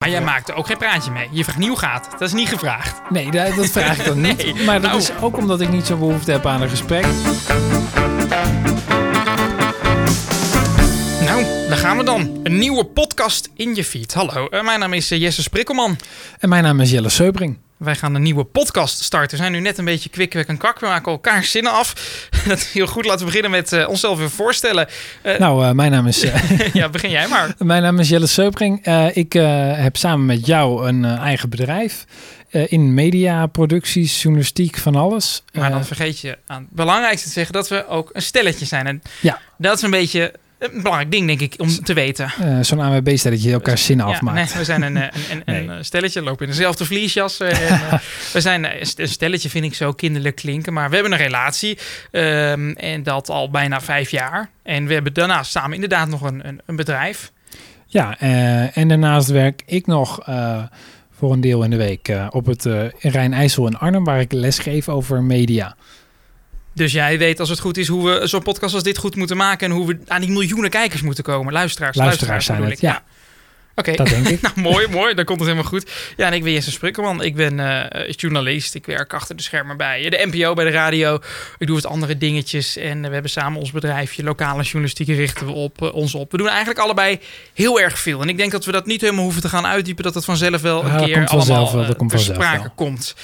Maar jij maakte ook geen praatje mee. Je vraagt nieuw gaat. Dat is niet gevraagd. Nee, dat, dat vraag ik dan niet. Nee, Maar dat nou. is ook omdat ik niet zo behoefte heb aan een gesprek. Nou, daar gaan we dan. Een nieuwe podcast in je feed. Hallo, eh, mijn naam is eh, Jesse Sprikkelman. En mijn naam is Jelle Seubring. Wij gaan een nieuwe podcast starten. We zijn nu net een beetje kwikwek en kak. We maken elkaar zinnen af. Dat is heel goed. Laten we beginnen met eh, onszelf weer voorstellen. Eh, Nou, eh, mijn, naam is, ja, begin jij maar. mijn naam is Jelle Seubring. Eh, ik heb samen met jou een eigen bedrijf. in media, producties, journalistiek, van alles. Maar dan vergeet je aan het belangrijkste te zeggen dat we ook een stelletje zijn. En Ja. dat is een beetje een belangrijk ding, denk ik, om te weten. eh, Zo'n AWB-stelletje elkaar zinnen Ja, afmaakt. nee, we zijn een, een, een, Nee. stelletje, lopen in dezelfde vliesjas. eh, en, eh, we zijn een stelletje, vind ik zo kinderlijk klinken. Maar we hebben een relatie ehm, en dat al bijna vijf jaar. En we hebben daarnaast samen inderdaad nog een, een, bedrijf. Ja, en daarnaast werk ik nog voor een deel in de week op het eh Rijn-IJssel in Arnhem, waar ik les geef over media. Dus jij weet als het goed is hoe we zo'n podcast als dit goed moeten maken. En hoe we aan die miljoenen kijkers moeten komen. Luisteraars. Luisteraars zijn het, ik. ja. Oké. Dat. Nou, mooi, mooi. Dan komt het helemaal goed. Ja, en ik ben Jesse Sprukkelman. Ik ben eh, journalist. Ik werk achter de schermen bij de NPO, bij de radio. Ik doe wat andere dingetjes. En we hebben samen ons bedrijfje. Lokale journalistiek richten we op, eh, ons op. We doen eigenlijk allebei heel erg veel. En ik denk dat we dat niet helemaal hoeven te gaan uitdiepen. Dat het vanzelf wel een Ja, dat keer allemaal wel. eh, Dat komt ter sprake wel. komt.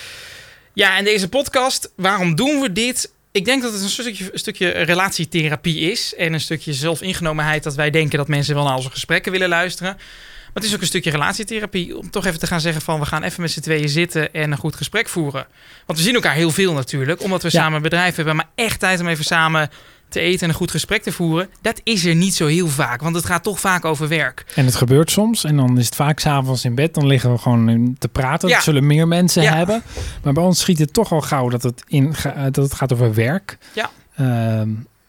Ja, en deze podcast, waarom doen we dit? Ik denk dat het een stukje, een stukje relatietherapie is. En een stukje zelfingenomenheid dat wij denken dat mensen wel naar onze gesprekken willen luisteren. Maar het is ook een stukje relatietherapie. Om toch even te gaan zeggen van we gaan even met z'n tweeën zitten en een goed gesprek voeren. Want we zien elkaar heel veel natuurlijk. Omdat we Ja. samen een bedrijf hebben. Maar echt tijd om even samen te eten en een goed gesprek te voeren. Dat is er niet zo heel vaak. Want het gaat toch vaak over werk. En het gebeurt soms. En dan is het vaak s'avonds in bed. Dan liggen we gewoon te praten. Ja. Dat zullen meer mensen Ja. hebben. Maar bij ons schiet het toch al gauw dat het, in, eh, dat het gaat over werk. Ja. Ehm,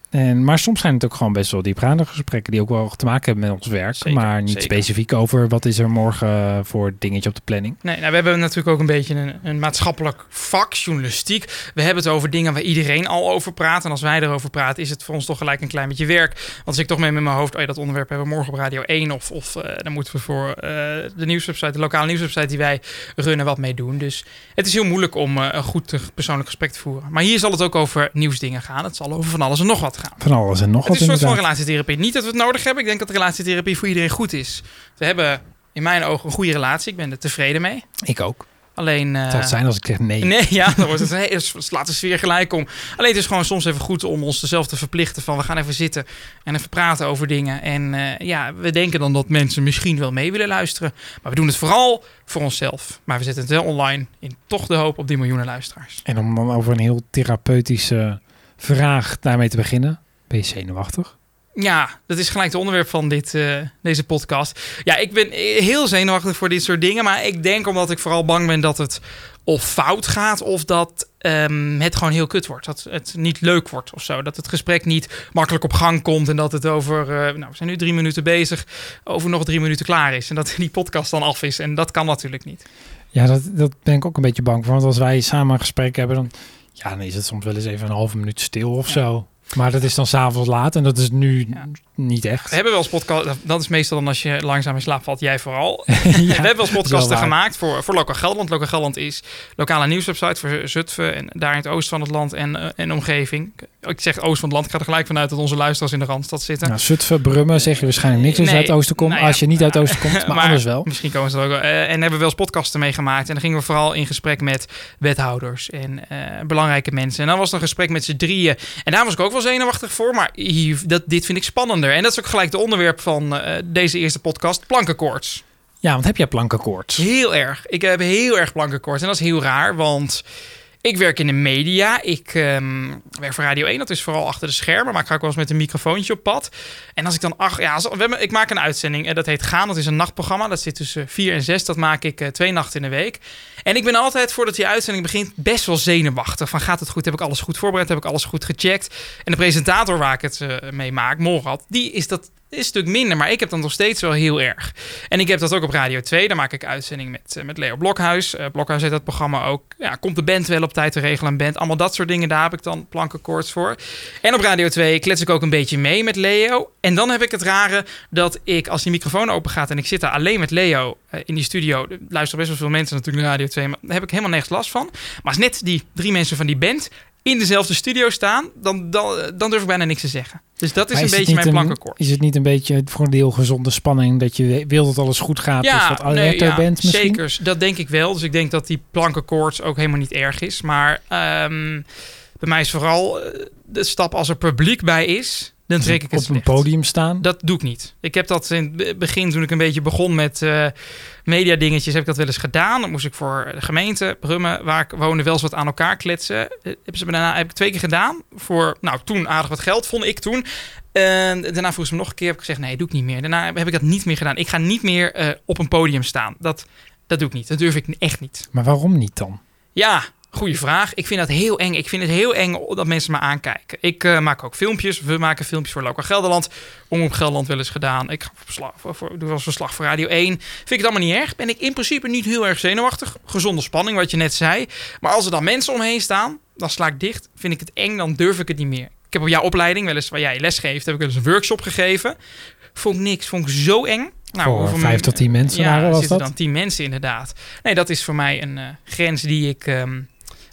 en, maar soms zijn het ook gewoon best wel diepgaande gesprekken die ook wel te maken hebben met ons werk. Zeker, maar niet zeker. specifiek over wat is er morgen voor dingetje op de planning. Nee, nou, we hebben natuurlijk ook een beetje een, een maatschappelijk vak, journalistiek. We hebben het over dingen waar iedereen al over praat. En als wij erover praten, is het voor ons toch gelijk een klein beetje werk. Want als ik toch mee met mijn hoofd, oh ja, dat onderwerp hebben we morgen op Radio 1. Of, of eh, dan moeten we voor eh, de nieuwswebsite, de lokale nieuwswebsite die wij runnen, wat mee doen. Dus het is heel moeilijk om eh, een goed persoonlijk gesprek te voeren. Maar hier zal het ook over nieuwsdingen gaan. Het zal over van alles en nog wat gaan. Van alles en nog Het wat is een soort van relatietherapie. Niet dat we het nodig hebben. Ik denk dat relatietherapie voor iedereen goed is. We hebben in mijn ogen een goede relatie. Ik ben er tevreden mee. Ik ook. Alleen. Het eh, zal het zijn als ik zeg nee. Nee, ja, dan wordt het het slaat de sfeer gelijk om. Alleen het is gewoon soms even goed om ons zelf te verplichten van we gaan even zitten en even praten over dingen. En eh, ja, we denken dan dat mensen misschien wel mee willen luisteren. Maar we doen het vooral voor onszelf. Maar we zetten het wel online in toch de hoop op die miljoenen luisteraars. En om dan over een heel therapeutische vraag daarmee te beginnen. Ben je zenuwachtig? Ja, dat is gelijk het onderwerp van dit, eh, deze podcast. Ja, ik ben heel zenuwachtig voor dit soort dingen. Maar ik denk omdat ik vooral bang ben dat het of fout gaat... of dat ehm, het gewoon heel kut wordt. Dat het niet leuk wordt of zo. Dat het gesprek niet makkelijk op gang komt... en dat het over... eh, nou, we zijn nu drie minuten bezig... over nog drie minuten klaar is. En dat die podcast dan af is. En dat kan natuurlijk niet. Ja, dat, dat ben ik ook een beetje bang voor. Want als wij samen een gesprek hebben, dan, ja, dan is het soms wel eens even een halve minuut stil of Ja. zo. Maar dat is dan s'avonds laat en dat is nu. Niet echt. We hebben wel eens podcast... Dat is meestal dan als je langzaam in slaap valt. Jij vooral. Ja, we hebben wel eens wel podcasten gemaakt voor, voor Lokaal Gelderland. Lokaal Gelderland is lokale nieuwswebsite voor Zutphen en daar in het oosten van het land en, eh, en omgeving. Ik zeg oosten van het land, ik ga er gelijk vanuit dat onze luisteraars in de Randstad zitten. Nou, Zutphen, Brummen zeg je waarschijnlijk niks als je Nee, uit het oosten komt. nou ja, als je niet uit het oosten komt, maar, maar- anders wel. Misschien komen ze er ook wel. Eh, en hebben we wel eens podcasten meegemaakt. En dan gingen we vooral in gesprek met wethouders en eh, belangrijke mensen. En dan was er een gesprek met z'n drieën. En daar was ik ook wel zenuwachtig voor. Maar hier, dat, dit vind ik spannender. En dat is ook gelijk het onderwerp van eh, deze eerste podcast, plankenkoorts. Ja, want heb jij plankenkoorts? Heel erg. Ik heb heel erg plankenkoorts. En dat is heel raar, want ik werk in de media. Ik ehm, werk voor Radio 1. Dat is vooral achter de schermen. Maar ik ga wel eens met een microfoontje op pad. En als ik dan... Ach, ja, ik maak een uitzending. En dat heet Gaan. Dat is een nachtprogramma. Dat zit tussen 4 en 6. Dat maak ik eh, twee nachten in de week. En ik ben altijd, voordat die uitzending begint, best wel zenuwachtig. Van gaat het goed? Heb ik alles goed voorbereid? Heb ik alles goed gecheckt? En de presentator waar ik het eh, mee maak, Morad, die is dat is een stuk minder, maar ik heb dat nog steeds wel heel erg. En ik heb dat ook op Radio 2. Daar maak ik uitzending met, eh, met Leo Blokhuis. Uh, Blokhuis heet dat programma ook. Ja, komt de band wel op tijd te regelen een band. Allemaal dat soort dingen, daar heb ik dan plankenkoorts voor. En op Radio 2 klets ik ook een beetje mee met Leo. En dan heb ik het rare dat ik, als die microfoon open gaat en ik zit daar alleen met Leo uh, in die studio. Luisteren best wel veel mensen natuurlijk naar Radio 2, maar daar heb ik helemaal nergens last van. Maar als net die drie mensen van die band in dezelfde studio staan, dan, dan, dan durf ik bijna niks te zeggen. Dus dat is, een beetje mijn plankenkoord. Is het niet een beetje voor een deel gezonde spanning dat je wil dat alles goed gaat, dus wat alerter bent misschien? zeker. Dat denk ik wel. Dus ik denk dat die plankenkoorts ook helemaal niet erg is. Maar ehm, bij mij is vooral eh, de stap als er publiek bij is, dan trek ik het Op een podium staan. Dat doe ik niet. Ik heb dat in het begin, toen ik een beetje begon met eh media dingetjes, heb ik dat wel eens gedaan. Dan moest ik voor de gemeente Brummen, waar ik woonde, wel eens wat aan elkaar kletsen. Eh, Hebben ze me daarna heb ik twee keer gedaan. Voor, nou, toen aardig wat geld, vond ik toen. En daarna vroeg ze me nog een keer, heb ik gezegd, nee, doe ik niet meer. Daarna heb ik dat niet meer gedaan. Ik ga niet meer eh, op een podium staan. Dat, dat doe ik niet. Dat durf ik echt niet. Maar waarom niet dan? Ja, goede vraag. Ik vind dat heel eng. Ik vind het heel eng dat mensen me aankijken. Ik eh, maak ook filmpjes. We maken filmpjes voor Lokaal Gelderland. Om op Gelderland wel eens gedaan. Ik ga verslag, voor, voor, doe wel eens verslag voor Radio 1. Vind ik het allemaal niet erg. Ben ik in principe niet heel erg zenuwachtig. Gezonde spanning, wat je net zei. Maar als er dan mensen omheen staan, dan sla ik dicht. Vind ik het eng, dan durf ik het niet meer. Ik heb op jouw opleiding, wel eens waar jij les geeft, heb ik wel eens een workshop gegeven. Vond ik niks. Vond ik zo eng. Nou, voor vijf tot tien mensen ja, waren was zitten dat? dan tien mensen inderdaad. Nee, dat is voor mij een eh, grens die ik... ehm,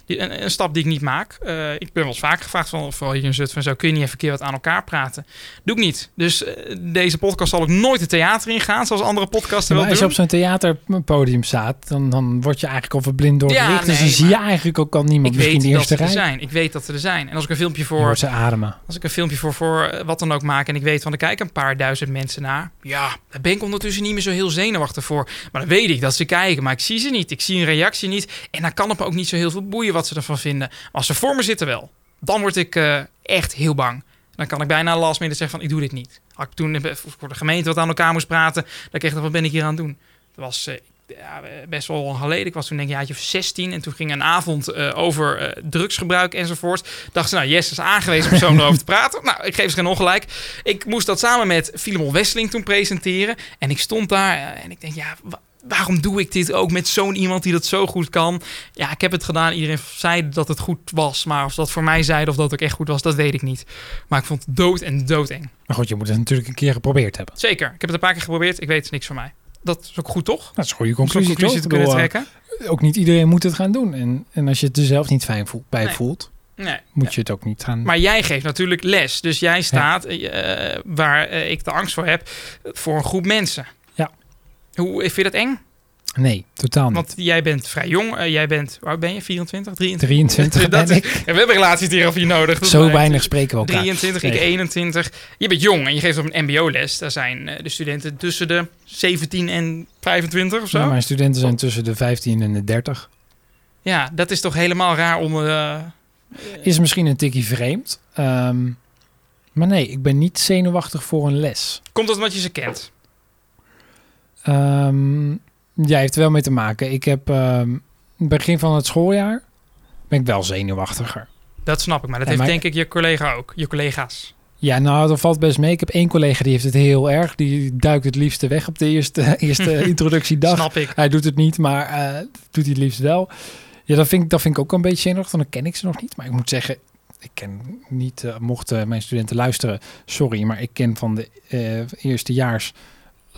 die, een, een stap die ik niet maak. Eh, ik ben wel eens vaker gevraagd van, vooral hier in Zutphen, zo kun je niet even een keer wat aan elkaar praten. Doe ik niet. Dus eh, deze podcast zal ook nooit het theater ingaan, zoals andere podcasten wel als je doen. op zo'n theaterpodium staat, dan, dan word je eigenlijk al verblind door Ja, licht. dus dan zie je eigenlijk ook al niemand. ik Misschien weet de dat eerste ze er rij. zijn. Ik weet dat ze er zijn. En als ik een filmpje Je voor ze ademen. Als ik een filmpje voor, voor eh, wat dan ook maak en ik weet van er kijken een paar duizend mensen naar. Ja, daar ben ik ondertussen niet meer zo heel zenuwachtig voor. Maar dan weet ik dat ze kijken, maar ik zie ze niet. Ik zie een reactie niet. En dan kan het me ook niet zo heel veel boeien wat ze ervan vinden. Als ze voor me zitten wel, dan word ik eh, echt heel bang. Dan kan ik bijna last minute zeggen van ik doe dit niet. Had ik toen eh, voor de gemeente wat aan elkaar moest praten, dan kreeg ik wat ben ik hier aan het doen. Dat was eh, ja, best wel lang geleden. Ik was toen denk ik of 16 en toen ging een avond over drugsgebruik enzovoort. Dacht ze, nou, Jess is aangewezen persoon erover te praten. Nou, ik geef ze geen ongelijk. Ik moest dat samen met Filemon Wesseling toen presenteren. En ik stond daar en ik denk, ja, wa- waarom doe ik dit ook met zo'n iemand die dat zo goed kan? Ja, ik heb het gedaan. Iedereen zei dat het goed was. Maar of ze dat voor mij zeiden of dat ook echt goed was, dat weet ik niet. Maar ik vond het dood en doodeng. Maar goed, je moet het natuurlijk een keer geprobeerd hebben. Zeker. Ik heb het een paar keer geprobeerd. Ik weet het niks voor mij. Dat is ook goed, toch? Dat is een goede Om zo'n conclusie, conclusie te kunnen trekken. eh, Ook niet iedereen moet het gaan doen. En, en als je het er zelf niet fijn voelt, bij Nee. voelt, Nee. moet je het ook niet gaan. Maar jij geeft natuurlijk les. Dus jij staat, eh, waar eh, ik de angst voor heb, voor een groep mensen. Ja. Hoe vind je dat eng? nee, totaal niet. Want jij bent vrij jong. eh, jij bent, hoe oud ben je? 24, 23? 23 Dat ben ik. Ja, we hebben relaties hierover nodig. Dat Zo blijft. weinig spreken we elkaar. 23, ik Nee. 21. Je bent jong en je geeft op een mbo-les. Daar zijn eh, de studenten tussen de 17 en 25 of zo. Ja, mijn studenten zijn tussen de 15 en de 30. dat is toch helemaal raar om... eh, Is misschien een tikkie vreemd. Ehm, maar nee, ik ben niet zenuwachtig voor een les. komt dat omdat je ze kent? Ehm ja, heeft er wel mee te maken. Ik heb ehm begin van het schooljaar ben ik wel zenuwachtiger. Dat snap ik, maar dat heeft maar- denk ik je collega ook. Je collega's. Ja, nou, dat valt best mee. Ik heb één collega die heeft het heel erg. Die duikt het liefste weg op de eerste, eerste introductiedag. Snap ik. Hij doet het niet, maar eh, doet hij het liefst wel. Ja, dat vind, ik, dat vind ik ook een beetje zenuwachtig. want Dan ken ik ze nog niet. Maar ik moet zeggen, ik ken niet, eh, mochten mijn studenten luisteren, sorry, maar ik ken van de eh eerstejaars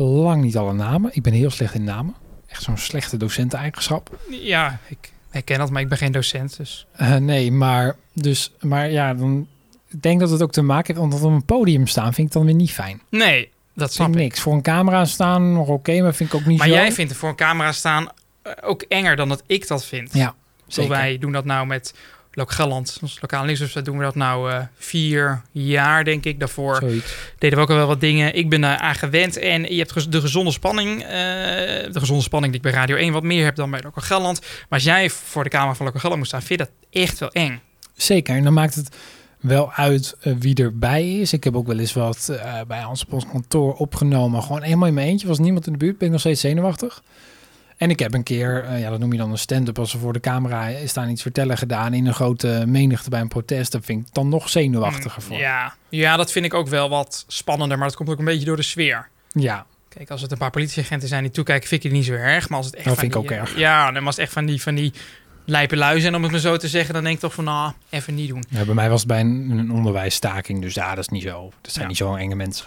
lang niet alle namen. Ik ben heel slecht in namen. Echt zo'n slechte docenteneigenschap. Ja, ik herken dat, maar ik ben geen docent. Dus Eh, nee, maar, dus, maar ja, dan, ik denk dat het ook te maken heeft, omdat op een podium staan vind ik dan weer niet fijn. nee, dat snap ik ik. niks. Voor een camera staan nog oké, maar vind ik ook niet Maar zo. jij vindt er voor een camera staan eh, ook enger dan dat ik dat vind. Ja, Zo, zeker. wij doen dat nou met Lok ons lokale nieuwswebsite, doen we dat nou eh, vier jaar, denk ik. Daarvoor Zoiets. deden we ook al wel wat dingen. Ik ben daar aan gewend en je hebt de gezonde spanning, eh, de gezonde spanning die ik bij Radio 1 wat meer heb dan bij Lokaal Galland. Maar als jij voor de camera van Lokaal Galland moet staan, vind je dat echt wel eng. Zeker, en dan maakt het wel uit eh, wie erbij is. Ik heb ook wel eens wat bij ons op ons kantoor opgenomen. Gewoon helemaal in mijn eentje. Was niemand in de buurt, ben ik nog steeds zenuwachtig. En ik heb een keer, eh, ja, dat noem je dan een stand-up, als ze voor de camera staan iets vertellen gedaan in een grote menigte bij een protest. Dat vind ik dan nog zenuwachtiger voor. Ja. ja, dat vind ik ook wel wat spannender, maar dat komt ook een beetje door de sfeer. Ja, Kijk, als het een paar politieagenten zijn die toekijken, vind ik het niet zo erg. Maar als het echt Dat van vind ik die, ook eh, erg. Ja, en als het echt van die, van die lijpe lui zijn, om het maar zo te zeggen, dan denk ik toch van, nou, even niet doen. Ja, bij mij was het bij een, een onderwijsstaking, dus ja, dat is niet zo. Dat zijn Ja. niet zo enge mensen.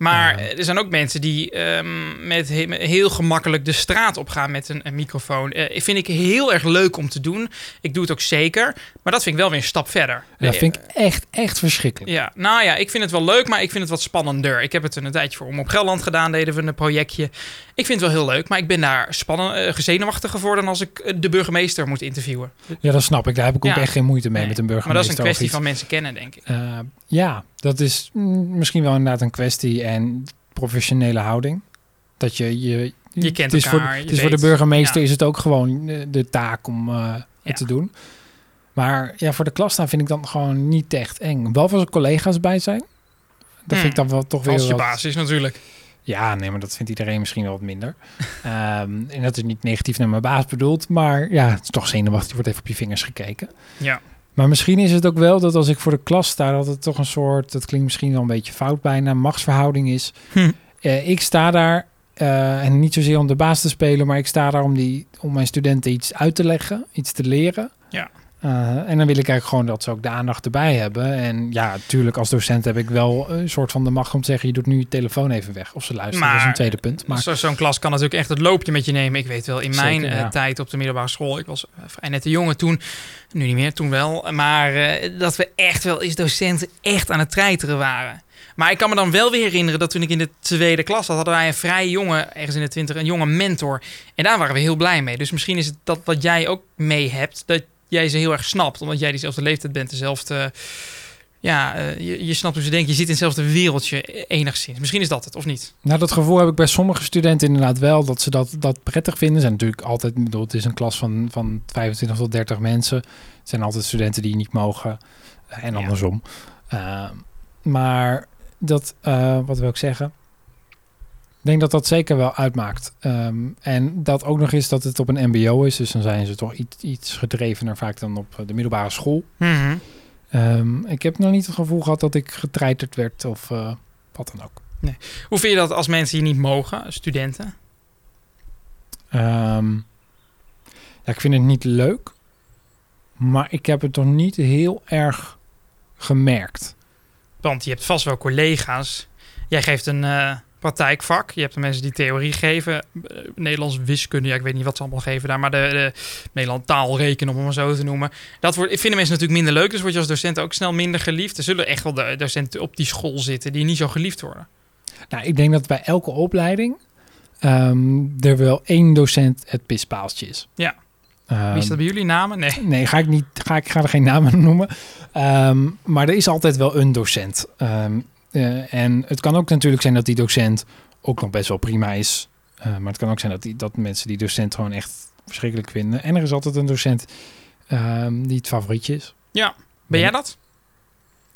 Maar Ja. eh, er zijn ook mensen die ehm, met he- met heel gemakkelijk de straat opgaan met een, een microfoon. Eh vind ik heel erg leuk om te doen. Ik doe het ook zeker. Maar dat vind ik wel weer een stap verder. Dat Eh, vind ik echt, echt verschrikkelijk. Ja, nou ja, ik vind het wel leuk, maar ik vind het wat spannender. Ik heb het een tijdje voor Om op Gelderland gedaan, deden we een projectje. Ik vind het wel heel leuk, maar ik ben daar spannend, eh, gezenuwachtiger voor dan als ik eh, de burgemeester moet interviewen. Ja, dat snap ik. Daar heb ik ook Ja. echt geen moeite mee Nee, met een Maar dat burgemeester. is een kwestie van mensen kennen, denk ik. Eh, ja, dat is mm, misschien wel inderdaad een kwestie en professionele houding. Dat je je... Je kent het is elkaar, Voor, het is voor de burgemeester Ja. is het ook gewoon eh, de taak om eh, Ja. het te doen. Maar ja, voor de klas staan vind ik dan gewoon niet echt eng. Behalve als er collega's bij zijn. Dat vind ik dan wel toch weer Als je wat- basis natuurlijk. Ja, nee, maar dat vindt iedereen misschien wel wat minder. Ehm, en dat is niet negatief naar mijn baas bedoeld. Maar ja, het is toch zenuwachtig. Je wordt even op je vingers gekeken. Ja. Maar misschien is het ook wel dat als ik voor de klas sta... dat het toch een soort, dat klinkt misschien wel een beetje fout bijna... machtsverhouding is. Hm. Eh, ik sta daar, eh, en niet zozeer om de baas te spelen... maar ik sta daar om, die, om mijn studenten iets uit te leggen, iets te leren. Ja. Eh, en dan wil ik eigenlijk gewoon dat ze ook de aandacht erbij hebben. En ja, natuurlijk als docent heb ik wel een soort van de macht om te zeggen... je doet nu je telefoon even weg. Of ze luisteren, dat is Maar- een tweede punt. Maar Zo- Zo'n klas kan natuurlijk echt het loopje met je nemen. Ik weet wel, in mijn Zeker, eh, ja. tijd op de middelbare school, ik was eh, vrij net de jongen toen, nu niet meer, toen wel, maar dat we echt wel eens docenten echt aan het treiteren waren. Maar ik kan me dan wel weer herinneren dat toen ik in de tweede klas zat, hadden wij een vrij jonge, ergens in de twintig, een jonge mentor. En daar waren we heel blij mee. Dus misschien is het dat wat jij ook mee hebt, dat jij ze heel erg snapt, omdat jij diezelfde leeftijd bent, dezelfde... Ja, eh, je, je snapt hoe ze denken. Je zit in hetzelfde wereldje eh, enigszins. Misschien is dat het, of niet? Nou, dat gevoel heb ik bij sommige studenten inderdaad wel, dat ze dat, dat prettig vinden. Zijn natuurlijk altijd, ik bedoel, het is een klas van, van 25 tot 30 mensen. Het zijn altijd studenten die niet mogen eh, en Ja. andersom. Maar dat, eh, wat wil ik zeggen? Ik denk dat dat zeker wel uitmaakt. Ehm, en dat ook nog is dat het op een mbo is, dus dan zijn ze toch iets, iets gedrevener vaak dan op eh, de middelbare school. Mhm. Ehm, ik heb nog niet het gevoel gehad dat ik getreiterd werd of eh, wat dan ook. Hoe vind je dat als mensen hier niet mogen, studenten? Ehm, ja, ik vind het niet leuk. Maar ik heb het toch niet heel erg gemerkt. Want je hebt vast wel collega's. Jij geeft een eh, praktijkvak. Je hebt de mensen die theorie geven. Eh, Nederlands wiskunde, ja, ik weet niet wat ze allemaal geven daar. Maar de, de Nederland taal rekenen, om het maar zo te noemen. Dat wordt, vinden mensen natuurlijk minder leuk. Dus word je als docent ook snel minder geliefd. Er zullen echt wel de docenten op die school zitten die niet zo geliefd worden. Nou, ik denk dat bij elke opleiding ehm, er wel één docent het pispaaltje is. Ja. Ehm, Wie is dat bij jullie namen? Nee. Nee, ga ik niet. Ga ik ga er geen namen noemen. Ehm, maar er is altijd wel een docent. Eh, en het kan ook natuurlijk zijn dat die docent ook nog best wel prima is. Eh, maar het kan ook zijn dat, die, dat mensen die docent gewoon echt verschrikkelijk vinden. En er is altijd een docent ehm, die het favorietje is. Ben jij dat?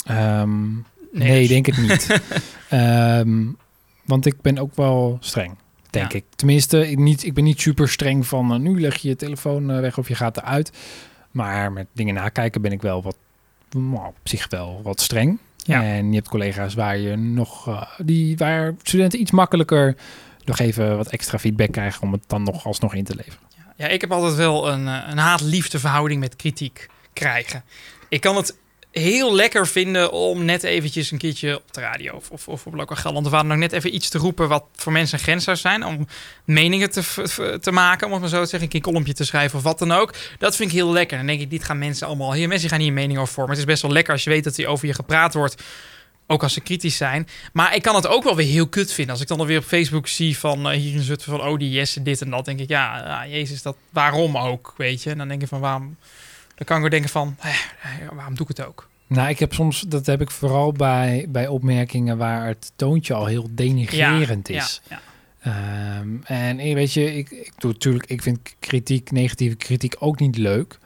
Ehm, nee, dus- denk het niet. Ehm, want ik ben ook wel streng, denk Ja. ik. Tenminste, ik, niet, ik ben niet super streng van eh, nu leg je je telefoon weg of je gaat eruit. Maar met dingen nakijken ben ik wel wat, nou, op zich wel wat streng. Ja. En je hebt collega's waar je nog, eh, die, waar studenten iets makkelijker nog even wat extra feedback krijgen om het dan nog alsnog in te leveren. Ja, ik heb altijd wel een, eh, een haat-liefde verhouding met kritiek krijgen. Ik kan het heel lekker vinden om net eventjes een keertje op de radio of, of, of op lokaal Gelderland of ook net even iets te roepen wat voor mensen een grens zou zijn. Om meningen te, te maken, om het maar zo te zeggen. Een een kolompje te schrijven of wat dan ook. Dat vind ik heel lekker. Dan denk ik, dit gaan mensen allemaal... Hier, mensen gaan hier mening over vormen. Het is best wel lekker als je weet dat er over je gepraat wordt. Ook als ze kritisch zijn. Maar ik kan het ook wel weer heel kut vinden. Als ik dan alweer op Facebook zie van eh, hier in Zutphen van... Oh, die Jesse, dit en dat. denk ik, ja, ja, jezus, dat, waarom ook, weet je? En dan denk ik van, waarom... Dan kan ik weer denken van, eh, waarom doe ik het ook? Nou, ik heb soms, dat heb ik vooral bij, bij opmerkingen waar het toontje al heel denigrerend is. Ja, ja. Ehm, en weet je, ik, ik doe natuurlijk, ik vind kritiek, negatieve kritiek ook niet leuk.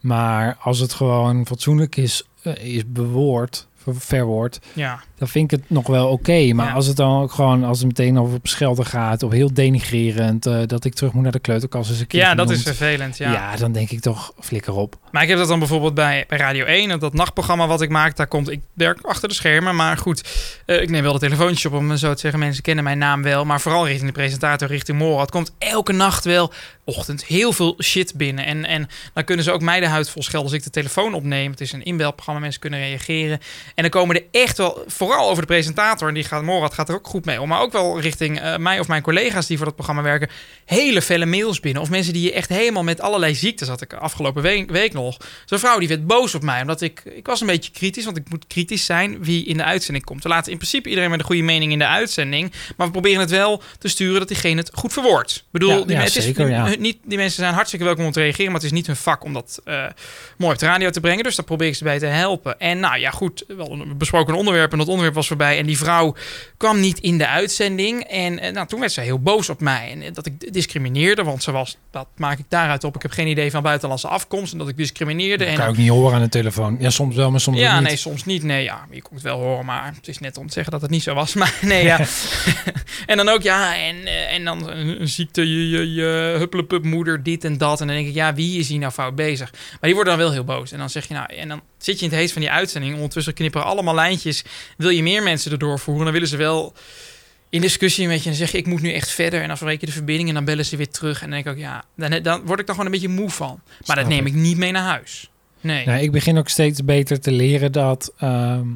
Maar als het gewoon fatsoenlijk is, eh, is bewoord, ver- verwoord, ja. Dan vind ik het nog wel oké. Maar Ja. als het dan ook gewoon, als het meteen over op schelden gaat, of heel denigrerend, eh, dat ik terug moet naar de kleuterkast eens een keer Ja, dat is vervelend. ja. Ja. dan denk ik toch, flikker op. Maar ik heb dat dan bijvoorbeeld bij, bij Radio 1, en dat nachtprogramma wat ik maak, daar komt, ik werk achter de schermen, maar goed, eh, ik neem wel de telefoontjes op om zo te zeggen. Mensen kennen mijn naam wel, maar vooral richting de presentator, richting Mora. Het komt elke nacht wel, ochtend, heel veel shit binnen. En, en dan kunnen ze ook mij de huid vol schelden als ik de telefoon opneem. Het is een inbelprogramma, mensen kunnen reageren. En dan komen er echt wel, vooral over de presentator, en die gaat, Morad gaat er ook goed mee om, maar ook wel richting eh, mij of mijn collega's die voor dat programma werken, hele felle mails binnen. Of mensen die je echt helemaal met allerlei ziektes had ik afgelopen week, week nog. Zo'n vrouw die werd boos op mij, omdat ik, ik was een beetje kritisch, want ik moet kritisch zijn wie in de uitzending komt. We laten in principe iedereen met een goede mening in de uitzending, maar we proberen het wel te sturen dat diegene het goed verwoordt. Ik bedoel, Ja, die, ja, men- het is zeker, ja. niet, die mensen zijn hartstikke welkom om te reageren, maar het is niet hun vak om dat eh, mooi op de radio te brengen. Dus daar probeer ik ze bij te helpen. En nou ja, goed, wel een besproken onderwerp en dat onderwerp was voorbij. En die vrouw kwam niet in de uitzending. En eh, nou, toen werd ze heel boos op mij. En eh, dat ik discrimineerde, want ze was, dat maak ik daaruit op. Ik heb geen idee van buitenlandse afkomst en dat ik discrimineerde. Dat en kan je ook niet horen aan de telefoon. Ja, soms wel, maar soms ja, niet. nee, soms niet. Nee, ja, je kon het wel horen, maar het is net om te zeggen dat het niet zo was. Maar nee, ja. en dan ook, ja, en, eh, en dan een, ziekte, je, je, je huppelepup moeder, dit en dat. En dan denk ik, ja, wie is hier nou fout bezig? Maar die worden dan wel heel boos. En dan zeg je, nou, en dan zit je in het heet van die uitzending. Ondertussen knipperen allemaal lijntjes. Wil je meer mensen erdoor voeren? Dan willen ze wel in discussie met je. En dan zeg je, ik moet nu echt verder. En dan verreken je de verbinding en dan bellen ze weer terug. En dan denk ik ook, ja, dan, dan word ik dan gewoon een beetje moe van. Maar dat neem ik. ik niet mee naar huis. Nee. Nee, ik begin ook steeds beter te leren dat ehm,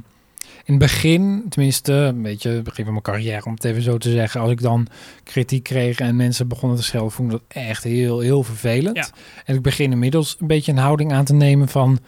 in het begin, tenminste, een beetje het begin van mijn carrière, om het even zo te zeggen, als ik dan kritiek kreeg en mensen begonnen te schelden, vond ik dat echt heel, heel vervelend. Ja. En ik begin inmiddels een beetje een houding aan te nemen van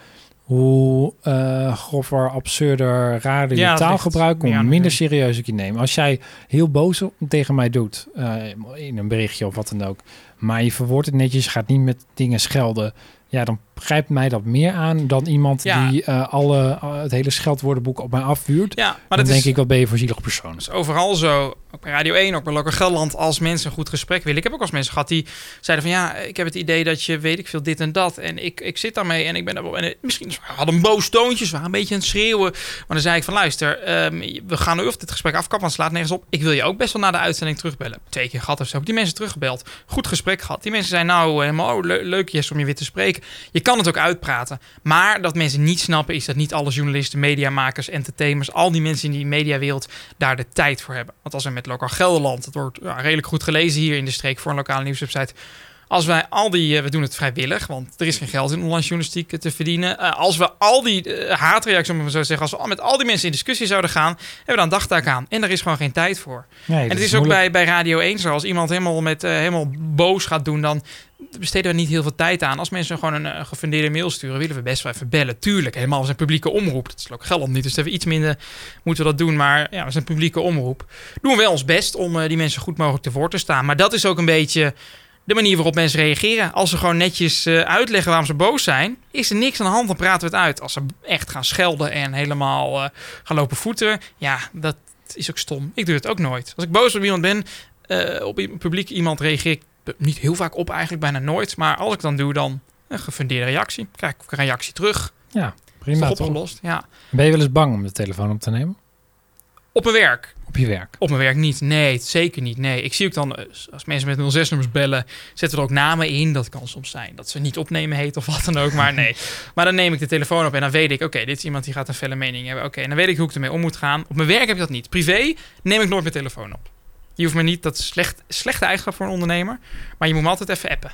hoe eh grover, absurder, raarder Ja, je taalgebruik, hoe minder de- serieus ik je neem. Als jij heel boos tegen mij doet, eh, in een berichtje of wat dan ook, maar je verwoordt het netjes, je gaat niet met dingen schelden, ja, dan grijpt mij dat meer aan dan iemand Ja. die eh, alle, het hele scheldwoordenboek op mij afvuurt. Ja, maar dan dat denk is, ik, wat ben je voor zielig persoon. dat is overal zo. Ook bij Radio 1, ook bij Lokker Gelderland. Als mensen een goed gesprek willen. Ik heb ook wel eens mensen gehad die zeiden van... ja, ik heb het idee dat je weet ik veel dit en dat. En ik, ik zit daarmee en ik ben... er- En het- misschien hadden een boos toontje. Ze waren een beetje aan het schreeuwen. Maar dan zei ik van luister, ehm, we gaan nu of dit gesprek afkappen. Want het slaat nergens op. Ik wil je ook best wel na de uitzending terugbellen. Twee keer gehad of zo. Die mensen teruggebeld. Goed gesprek gehad. Die mensen zijn nou helemaal oh, le- leuk Jess om je weer te spreken. Je kan het ook uitpraten. Maar dat mensen niet snappen is dat niet alle journalisten, mediamakers, entertainers, al die mensen in die mediawereld daar de tijd voor hebben. Want als we met Lokaal Gelderland, het wordt ja, redelijk goed gelezen hier in de streek voor een lokale nieuwswebsite. Als wij al die, eh, we doen het vrijwillig, want er is geen geld in online journalistiek eh, te verdienen. Eh, als we al die haatreacties, om het zo te zeggen, als we al met al die mensen in discussie zouden gaan, hebben we dan dagtaak aan. En daar is gewoon geen tijd voor. Nee, En het is ook bij, bij Radio 1 zo. Als iemand helemaal, met, helemaal boos gaat doen, dan besteden we niet heel veel tijd aan. Als mensen gewoon een gefundeerde mail sturen, willen we best wel even bellen. Tuurlijk, helemaal als een publieke omroep. Dat is ook Gelderland niet, dus even iets minder moeten we dat doen. Maar ja, we zijn een publieke omroep. Doen we wel ons best om die mensen goed mogelijk te woord te staan. Maar dat is ook een beetje de manier waarop mensen reageren. Als ze gewoon netjes eh, uitleggen waarom ze boos zijn, is er niks aan de hand. Dan praten we het uit. Als ze echt gaan schelden en helemaal eh, gaan lopen voeten, ja, dat is ook stom. Ik doe het ook nooit. Als ik boos op iemand ben, eh, op publiek iemand reageer ik niet heel vaak op, eigenlijk bijna nooit. Maar als ik dan doe, dan een gefundeerde reactie. Krijg ik een reactie terug. Ja, Is prima. toch toch? opgelost? Ja. Ben je wel eens bang om de telefoon op te nemen? Op mijn werk. Op je werk? Op mijn werk niet. Nee, zeker niet. Nee, ik zie ook dan, eh, als mensen met 06-nummers bellen, zetten er ook namen in. Dat kan soms zijn dat ze niet opnemen heet of wat dan ook. Maar nee. Maar dan neem ik de telefoon op en dan weet ik, oké, dit is iemand die gaat een felle mening hebben. Oké, en dan weet ik hoe ik ermee om moet gaan. Op mijn werk heb ik dat niet. Privé neem ik nooit mijn telefoon op. Je hoeft me niet, dat is slecht, slechte eigenschap voor een ondernemer. Maar je moet me altijd even appen.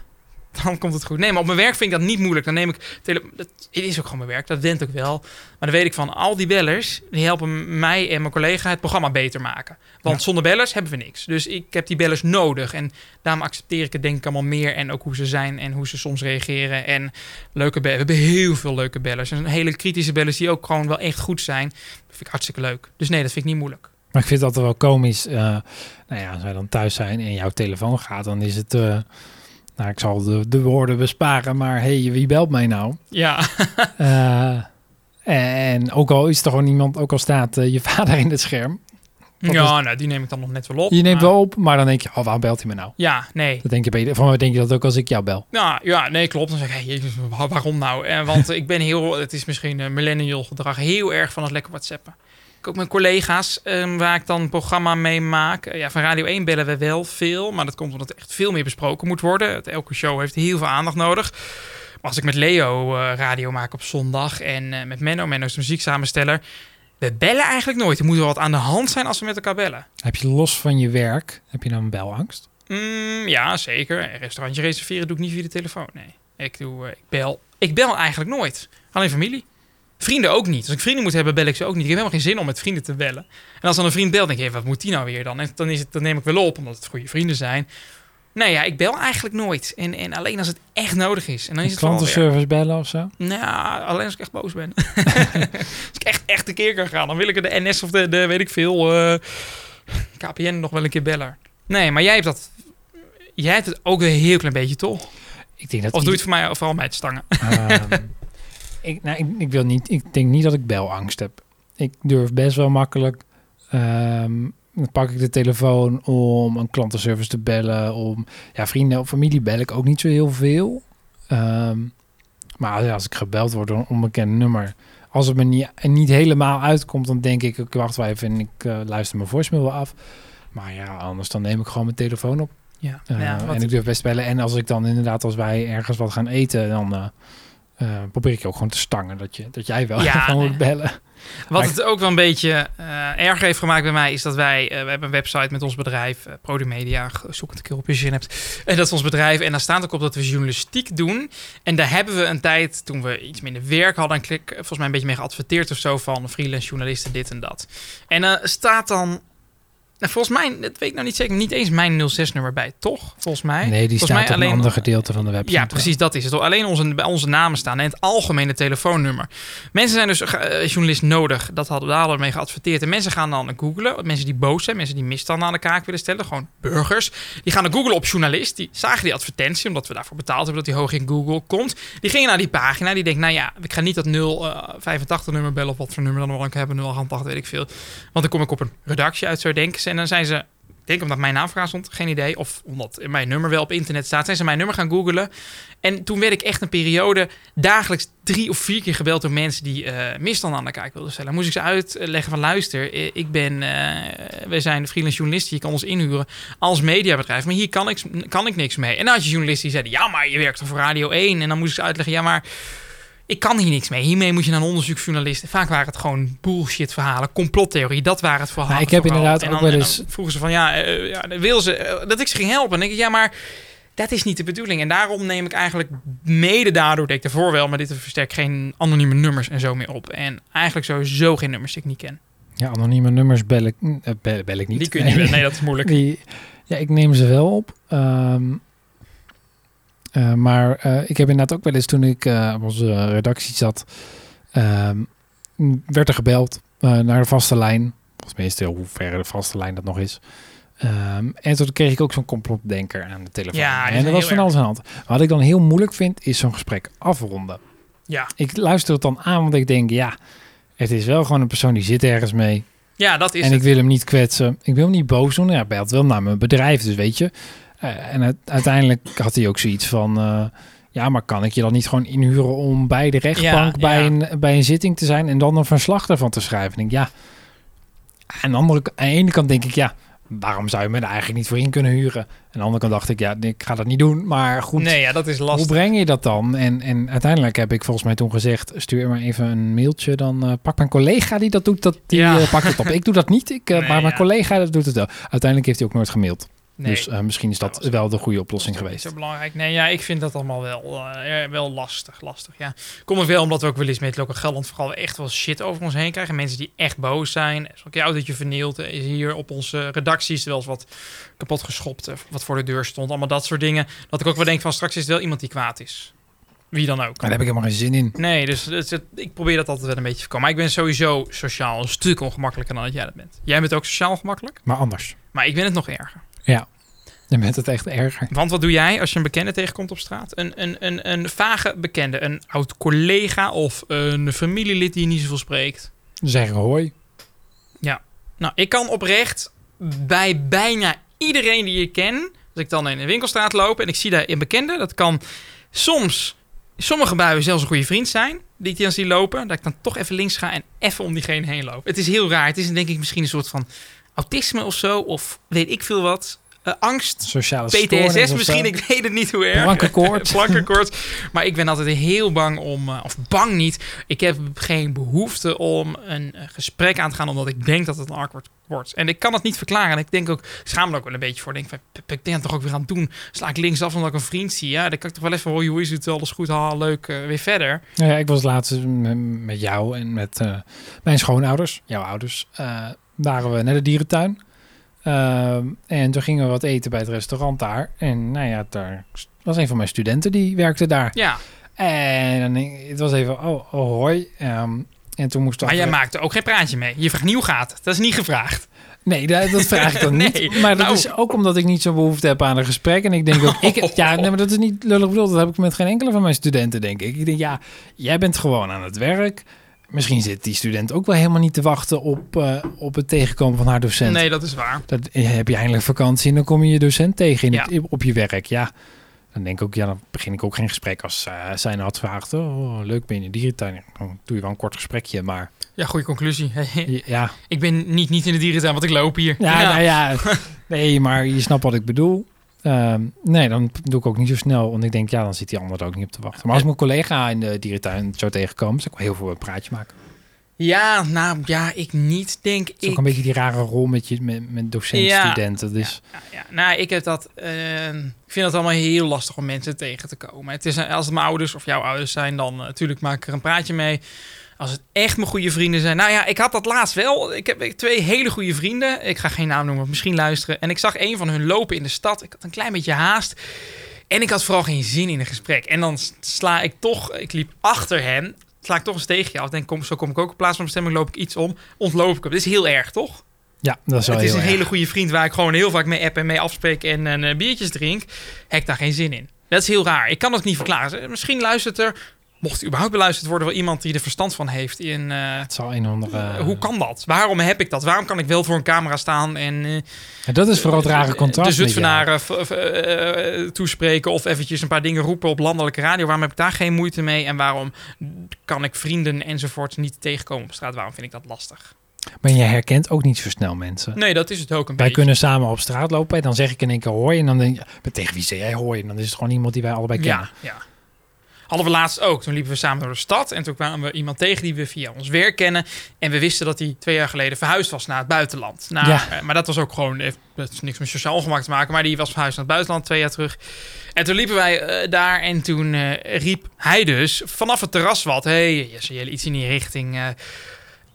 Dan komt het goed. Nee, maar op mijn werk vind ik dat niet moeilijk. Dan neem ik tele dat, Het is ook gewoon mijn werk, dat went ook wel. Maar dan weet ik van al die bellers, die helpen mij en mijn collega het programma beter maken. Want Ja. zonder bellers hebben we niks. Dus ik heb die bellers nodig. En daarom accepteer ik het denk ik allemaal meer. En ook hoe ze zijn en hoe ze soms reageren. En leuke bellers. We hebben heel veel leuke bellers. En hele kritische bellers die ook gewoon wel echt goed zijn. Dat vind ik hartstikke leuk. Dus nee, dat vind ik niet moeilijk. Maar ik vind het altijd wel komisch. eh, nou ja, als wij dan thuis zijn en jouw telefoon gaat, dan is het... eh, nou, ik zal de, de woorden besparen, maar hey, wie belt mij nou? Ja, Eh, en ook al is er gewoon iemand, ook al staat eh, je vader in het scherm. Ja nou, die neem ik dan nog net wel op. Je neemt maar- wel op, maar dan denk je, oh, waarom belt hij me nou? Ja, nee. Dat denk je beter. Van mij denk je dat ook als ik jou bel. Nou ja, nee, klopt. Dan zeg ik, hey, waarom nou? En want ik ben heel, het is misschien millennial gedrag, heel erg van het lekker whatsappen. Ook mijn collega's ehm, waar ik dan een programma mee maak. Eh, ja, van Radio 1 bellen we wel veel, maar dat komt omdat er echt veel meer besproken moet worden. Het, elke show heeft heel veel aandacht nodig. Maar als ik met Leo eh, radio maak op zondag en eh, met Menno, Menno is de muzieksamensteller, we bellen eigenlijk nooit. Er moet wel wat aan de hand zijn als we met elkaar bellen. Heb je los van je werk, heb je dan een belangst? Mm, ja, zeker. Een restaurantje reserveren doe ik niet via de telefoon. Nee, ik, doe, ik, bel, ik bel eigenlijk nooit. Alleen familie. Vrienden ook niet. Als ik vrienden moet hebben, bel ik ze ook niet. Ik heb helemaal geen zin om met vrienden te bellen. En als dan een vriend belt, denk ik, hey, wat moet die nou weer dan? En dan, is het, dan neem ik wel op, omdat het goede vrienden zijn. Nee, ja, ik bel eigenlijk nooit. En, en alleen als het echt nodig is. En dan is het Klantenservice bellen of zo? Nou, alleen als ik echt boos ben. als ik echt, echt een keer kan gaan, dan wil ik de NS of de, de weet ik veel, eh, KPN nog wel een keer bellen. Nee, maar jij hebt dat... Jij hebt het ook een heel klein beetje, toch? Ik denk dat Of doe je het voor mij vooral mij te stangen? Ehm, ik, nou, ik, ik wil niet. Ik denk niet dat ik belangst heb. Ik durf best wel makkelijk. ehm, dan pak ik de telefoon om een klantenservice te bellen. Om ja, vrienden of familie bel ik ook niet zo heel veel. Ehm, maar als ik gebeld word door een onbekend nummer. Als het me niet, niet helemaal uitkomt, dan denk ik, ik wacht wel even en ik eh, luister mijn voicemail wel af. Maar ja, anders dan neem ik gewoon mijn telefoon op. Ja, Uh, ja wat- en ik durf best bellen. En als ik dan inderdaad, als wij ergens wat gaan eten, dan eh, eh, probeer ik je ook gewoon te stangen dat, je, dat jij wel Ja, van nee. moet bellen. Wat Maar het ook wel een beetje eh erg heeft gemaakt bij mij, is dat wij, eh, we hebben een website met ons bedrijf, Produmedia, g- zoek het een keer op je zin hebt. En dat is ons bedrijf. En daar staat ook op dat we journalistiek doen. En daar hebben we een tijd, toen we iets minder werk hadden, een klik, volgens mij een beetje mee geadverteerd of zo van freelance journalisten, dit en dat. En eh staat dan, nou, volgens mij, dat weet ik nou niet zeker, niet eens mijn 06-nummer bij, toch? Volgens mij. Nee, die Volgens staat mij op een alleen- ander gedeelte van de website. Ja, precies, dat is het. Alleen onze, bij onze namen staan en het algemene telefoonnummer. Mensen zijn dus eh, journalist nodig. Dat hadden we daar mee geadverteerd. En mensen gaan dan googlen. Mensen die boos zijn, mensen die misstanden aan de kaak willen stellen. Gewoon burgers. Die gaan dan googlen op journalist. Die zagen die advertentie, omdat we daarvoor betaald hebben dat die hoog in Google komt. Die gingen naar die pagina. Die denken, nou ja, ik ga niet dat 085 nummer bellen of wat voor nummer dan ik hebben. 088, weet ik veel. Want dan kom ik op een redactie uit, zo denken En dan zijn ze ik denk omdat mijn naamvraag stond, geen idee. Of omdat mijn nummer wel op internet staat. Zijn ze mijn nummer gaan googlen. En toen werd ik echt een periode dagelijks drie of vier keer gebeld door mensen die eh misstanden aan de kaak wilden stellen. Moest ik ze uitleggen van luister, eh, ik ben, eh wij zijn freelance journalisten, je kan ons inhuren als mediabedrijf. Maar hier kan ik, kan ik niks mee. En dan had je journalisten die zeiden, ja maar je werkt toch voor Radio 1. En dan moest ik ze uitleggen, ja maar ik kan hier niks mee. Hiermee moet je naar een onderzoeksjournalist. Vaak waren het gewoon bullshit verhalen, complottheorie. Dat waren het verhalen. Maar ik heb vooral. inderdaad En ook wel en eens- vroegen ze van, ja, eh, ja wil ze eh, dat ik ze ging helpen. En dan denk ik, ja, maar dat is niet de bedoeling. En daarom neem ik eigenlijk mede daardoor, dat ik daarvoor wel, maar dit versterk geen anonieme nummers en zo meer op. En eigenlijk sowieso geen nummers die ik niet ken. Ja, anonieme nummers bel ik, eh, bel, bel ik niet. Die kun je niet weten. Nee, dat is moeilijk. Die, ja, ik neem ze wel op. Ehm, eh, maar eh, ik heb inderdaad ook wel eens toen ik eh, op onze redactie zat, ehm, werd er gebeld naar de vaste lijn. Of tenminste, hoe ver de vaste lijn dat nog is. Ehm, en toen kreeg ik ook zo'n complotdenker aan de telefoon. Ja, en er was van alles aan de hand. Wat ik dan heel moeilijk vind, is zo'n gesprek afronden. Ja, Ik luister het dan aan, want ik denk, ja, het is wel gewoon een persoon die zit ergens mee. ja dat is en het. ik wil hem niet kwetsen. Ik wil hem niet boos doen. Ja, hij belt wel naar mijn bedrijf, dus weet je. Eh, en het- uiteindelijk had hij ook zoiets van... eh, ja, maar kan ik je dan niet gewoon inhuren om bij de rechtbank Ja, bij, ja. Een, bij een zitting te zijn... en dan een verslag daarvan te schrijven? Ik denk, ja. Aan de, andere, aan de ene kant denk ik, ja... waarom zou je me er eigenlijk niet voor in kunnen huren? Aan de andere kant dacht ik, ja, ik ga dat niet doen. Maar goed, Nee, ja, dat is hoe lastig. breng je dat dan? En, en uiteindelijk heb ik volgens mij toen gezegd... stuur maar even een mailtje, dan eh, pak mijn collega die dat doet, dat, die Ja. pakt het op. Ik doe dat niet, ik, Nee, maar mijn collega dat doet het wel. Uiteindelijk heeft hij ook nooit gemaild. Nee. Dus eh, misschien is dat Dat was- wel de goede oplossing Dat geweest. Zo belangrijk. Nee, ja, ik vind dat allemaal wel, eh, wel lastig, lastig. Ja, komt ook wel omdat we ook wel eens met Local Gelderland vooral echt wel shit over ons heen krijgen. Mensen die echt boos zijn. Is ook je autootje vernield. eh, Is hier op onze redacties wel eens wat kapot geschopt. Wat voor de deur stond. Allemaal dat soort dingen. Dat ik ook wel denk van straks is het wel iemand die kwaad is. Wie dan ook. Maar daar heb ik helemaal geen zin in. Nee, dus het- het- ik probeer dat altijd wel een beetje te voorkomen. Maar ik ben sowieso sociaal een stuk ongemakkelijker dan dat jij dat bent. Jij bent ook sociaal ongemakkelijk. Maar anders. Maar ik ben het nog erger. Je bent het echt erger. Want wat doe jij als je een bekende tegenkomt op straat? Een, een, een, een vage bekende, een oud collega of een familielid die je niet zoveel spreekt. Zeggen hoi. Nou, ik kan oprecht bij bijna iedereen die ik ken, als ik dan in een winkelstraat loop en ik zie daar een bekende, dat kan soms sommige buien zelfs een goede vriend zijn, die ik dan zie lopen, dat ik dan toch even links ga en even om diegene heen loop. Het is heel raar. Het is denk ik misschien een soort van autisme of zo, of weet ik veel wat. Eh, angst, Sociale PTSS misschien, ik weet het niet hoe erg. Plankenkoorts. Plankenkoorts. Maar ik ben altijd heel bang om, eh, of bang niet. Ik heb geen behoefte om een eh, gesprek aan te gaan, omdat ik denk dat het een awkward wordt. En ik kan het niet verklaren. En ik denk ook, schaam me ook wel een beetje voor. Ik denk van, "Pip, ik ben het toch ook weer aan het doen. Sla ik linksaf omdat ik een vriend zie. Ja, dan kan ik toch wel even, hoi, hoe is het? Alles goed, ha, leuk, weer verder. Nou ja, ik was laatst met, met jou en met mijn schoonouders, jouw ouders, waren we naar de dierentuin. Ehm, en toen gingen we wat eten bij het restaurant daar. En nou ja, daar was een van mijn studenten die werkte daar. Ja, En het was even, oh, oh hoi. Ehm, en toen moest maar jij maakte ook geen praatje mee. Je vraagt hoe gaat. Dat is niet gevraagd. Nee, dat, dat vraag ik dan Nee, niet. Maar dat nou. is ook omdat ik niet zo'n behoefte heb aan een gesprek. En ik denk ook, ik, ja, nee, maar dat is niet lullig bedoeld. Dat heb ik met geen enkele van mijn studenten, denk ik. Ik denk, ja, jij bent gewoon aan het werk. Misschien zit die student ook wel helemaal niet te wachten op, eh, op het tegenkomen van haar docent. Nee, dat is waar. Dat, eh, heb je eindelijk vakantie en dan kom je je docent tegen in Ja. het- op je werk. Ja, dan denk ik ook, ja, dan begin ik ook geen gesprek als eh zij had gevraagd. Oh, leuk ben je in de dierentuin. Dan doe je wel een kort gesprekje, maar Ja, goede conclusie. ja, ik ben niet, niet in de dierentuin, want ik loop hier. Ja, nou ja, nee, maar je snapt wat ik bedoel. Ehm, nee, dan doe ik ook niet zo snel. Want ik denk, ja, dan zit die ander er ook niet op te wachten. Maar als ik mijn collega in de dierentuin zou tegenkomen, zou ik wel heel veel een praatje maken. Ja, nou ja, ik niet, denk Het is ook ik. een beetje die rare rol met, je, met, met docent-studenten. Dus Ja, ja. Nou, ik heb dat. eh, ik vind het allemaal heel lastig om mensen tegen te komen. Het is, als het mijn ouders of jouw ouders zijn, dan eh, natuurlijk maak ik er een praatje mee. Als het echt mijn goede vrienden zijn. Nou ja, ik had dat laatst wel. Ik heb twee hele goede vrienden. Ik ga geen naam noemen, misschien luisteren. En ik zag een van hun lopen in de stad. Ik had een klein beetje haast. En ik had vooral geen zin in een gesprek. En dan sla ik toch, ik liep achter hem. Sla ik toch een steegje af. Denk, kom, zo kom ik ook. In plaats van bestemming loop ik iets om. Ontloop ik hem. Dat is heel erg, toch? ja, dat is wel het is heel een erg. hele goede vriend waar ik gewoon heel vaak mee app en mee afspreek en, en eh, biertjes drink. Heb ik daar geen zin in. Dat is heel raar. Ik kan het niet verklaren. Misschien luistert er, mocht überhaupt beluisterd worden, wel iemand die er verstand van heeft. In, eh, Het zal een andere... hoe kan dat? Waarom heb ik dat? Waarom kan ik wel voor een camera staan en eh, Ja, dat is vooral het rare contrast. de. Zutphenaren eh, toespreken of eventjes een paar dingen roepen op landelijke radio? Waarom heb ik daar geen moeite mee? En waarom kan ik vrienden enzovoort niet tegenkomen op straat? Waarom vind ik dat lastig? Maar je herkent ook niet zo snel mensen. Nee, dat is het ook een Wij beetje. kunnen samen op straat lopen. En dan zeg ik in één keer hoi. En dan denk je, tegen wie zeg jij hoi? En dan is het gewoon iemand die wij allebei kennen. Ja, ja. Hadden we laatst ook. Toen liepen we samen door de stad. En toen kwamen we iemand tegen die we via ons werk kennen. En we wisten dat hij twee jaar geleden verhuisd was naar het buitenland. Nou, Ja. eh, maar dat was ook gewoon... eh, Het is niks met sociaal ongemak te maken. Maar die was verhuisd naar het buitenland twee jaar terug. En toen liepen wij eh, daar. En toen riep hij dus vanaf het terras wat. Hey, Jesse, Jelle, iets in die richting...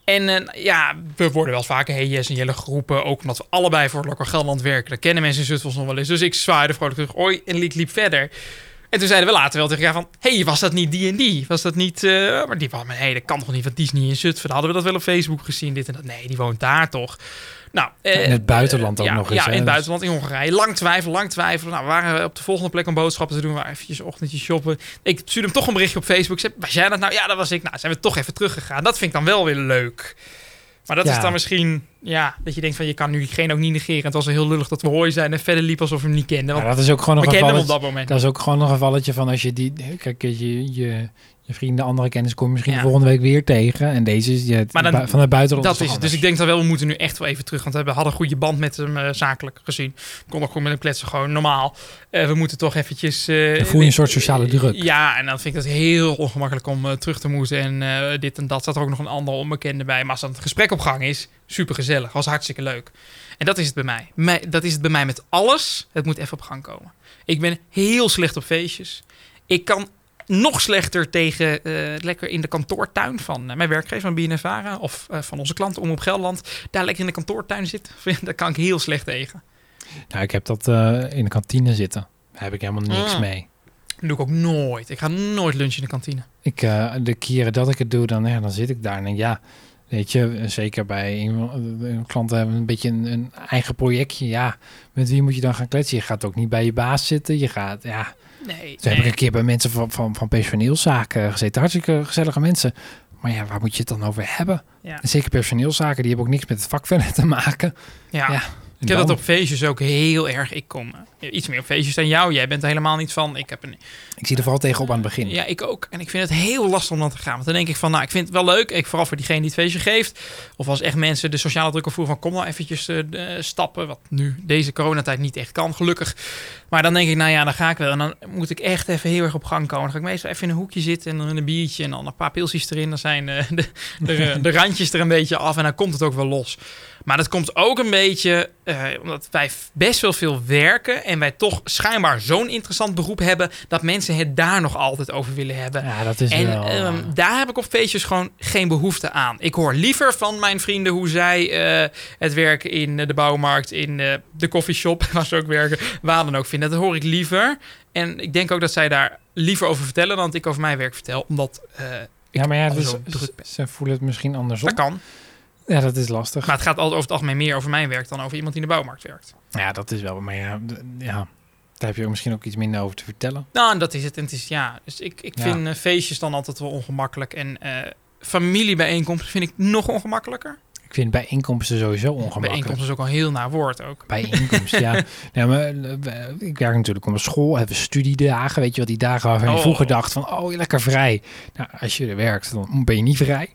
en ja, we worden wel vaker hey Jesse en Jelle geroepen. Ook omdat we allebei voor Lokker Gelderland werken. Dat kennen mensen in Zutphens nog wel eens. Dus ik zwaaide vrolijk terug. Oi, en liep, liep verder. En toen zeiden we later wel tegen elkaar van... hey, was dat niet die en die? Was dat niet... eh, maar die. Maar nee, dat kan toch niet, is niet in Zutphen. Hadden we dat wel op Facebook gezien, dit en dat. Nee, die woont daar toch. Nou, eh, In het buitenland ook ja, nog eens. Ja, in het buitenland, in Hongarije. Lang twijfelen, lang twijfelen. Nou, we waren op de volgende plek om boodschappen te doen. We waren eventjes ochtendje shoppen. Ik stuurde hem toch een berichtje op Facebook. Ik zei, was jij dat nou? Ja, dat was ik. Nou, zijn we toch even teruggegaan. Dat vind ik dan wel weer leuk. Maar dat Ja. is dan misschien... Ja, dat je denkt van, je kan nu diegene ook niet negeren. Het was wel heel lullig dat we hooi zijn en verder liep alsof we hem niet kenden. Maar Want dat is ook gewoon een op gevalletje. dat moment. Dat is ook gewoon nog een gevalletje van als je die... Kijk, je, je, je vrienden, andere kennis kom je misschien Ja. volgende week weer tegen. En deze is je, Maar dan- bui- van het buitenland. Dat is het. Dus ik denk dat wel, we moeten nu echt wel even terug. Want we hadden een goede band met hem eh, zakelijk gezien. Konden ook goed met hem kletsen, gewoon normaal. Eh, we moeten toch eventjes... eh, Dan voel je een soort sociale druk. Ja, en dan vind ik dat heel ongemakkelijk om terug te moeten. En eh, dit en dat. Zat er ook nog een ander onbekende bij. Maar als dan het gesprek op gang is, super gezellig. Was hartstikke leuk. En dat is het bij mij. mij. Dat is het bij mij met alles. Het moet even op gang komen. Ik ben heel slecht op feestjes. Ik kan nog slechter tegen eh, lekker in de kantoortuin van eh, mijn werkgever van BNNVARA of eh, van onze klanten om op Gelderland. Daar lekker in de kantoortuin zitten. Daar kan ik heel slecht tegen. Nou, ik heb dat eh, in de kantine zitten. Daar heb ik helemaal niks Mm. mee. Dat doe ik ook nooit. Ik ga nooit lunchen in de kantine. Ik, eh, de keren dat ik het doe, dan, ja, dan zit ik daar en denk, ja, weet je, zeker bij klanten hebben een beetje een, een eigen projectje. Ja, met wie moet je dan gaan kletsen? Je gaat ook niet bij je baas zitten. Je gaat, ja. Nee. Toen heb ik een keer bij mensen van, van, van personeelszaken gezeten. Hartstikke gezellige mensen. Maar ja, waar moet je het dan over hebben? Ja. En zeker personeelszaken, die hebben ook niks met het vak verder te maken. Ja. Ja. Ik heb dat op feestjes ook heel erg. Ik kom eh, iets meer op feestjes dan jou. Jij bent er helemaal niet van. Ik, heb een, ik zie er vooral tegenop aan het begin. Ja, ik ook. En ik vind het heel lastig om dan te gaan. Want dan denk ik van, nou, ik vind het wel leuk. Ik, vooral voor diegene die het feestje geeft. Of als echt mensen de sociale druk opvoeren van... kom nou eventjes uh, stappen. Wat nu deze coronatijd niet echt kan, gelukkig. Maar dan denk ik, nou ja, dan ga ik wel. En dan moet ik echt even heel erg op gang komen. Dan ga ik meestal even in een hoekje zitten en dan een biertje... en dan een paar pilsjes erin. Dan zijn de, de, de randjes er een beetje af en dan komt het ook wel los. Maar dat komt ook een beetje uh, omdat wij best wel veel werken en wij toch schijnbaar zo'n interessant beroep hebben dat mensen het daar nog altijd over willen hebben. Ja, dat is en wel... um, daar heb ik op feestjes gewoon geen behoefte aan. Ik hoor liever van mijn vrienden hoe zij uh, het werken in de bouwmarkt, in uh, de koffieshop, waar ze ook werken, waar dan ook vinden. Dat hoor ik liever. En ik denk ook dat zij daar liever over vertellen dan dat ik over mijn werk vertel, omdat. ja, maar ja, dus, ze voelen het misschien andersom. Dat kan. Ja, dat is lastig. Maar het gaat altijd over het algemeen meer over mijn werk dan over iemand die in de bouwmarkt werkt. Ja, dat is wel. Maar ja, ja daar heb je ook misschien ook iets minder over te vertellen. Nou, dat is het. En het is, ja, dus ik, ik vind ja. feestjes dan altijd wel ongemakkelijk. En uh, familiebijeenkomsten vind ik nog ongemakkelijker. Ik vind bijeenkomsten sowieso ongemakkelijk. Bijeenkomsten is ook al heel naar woord ook. Bijeenkomsten, ja. ja maar, ik werk natuurlijk op school, hebben studiedagen. Weet je wat, die dagen waarvan je oh. vroeger dacht van, oh, lekker vrij. Nou, als je er werkt, dan ben je niet vrij.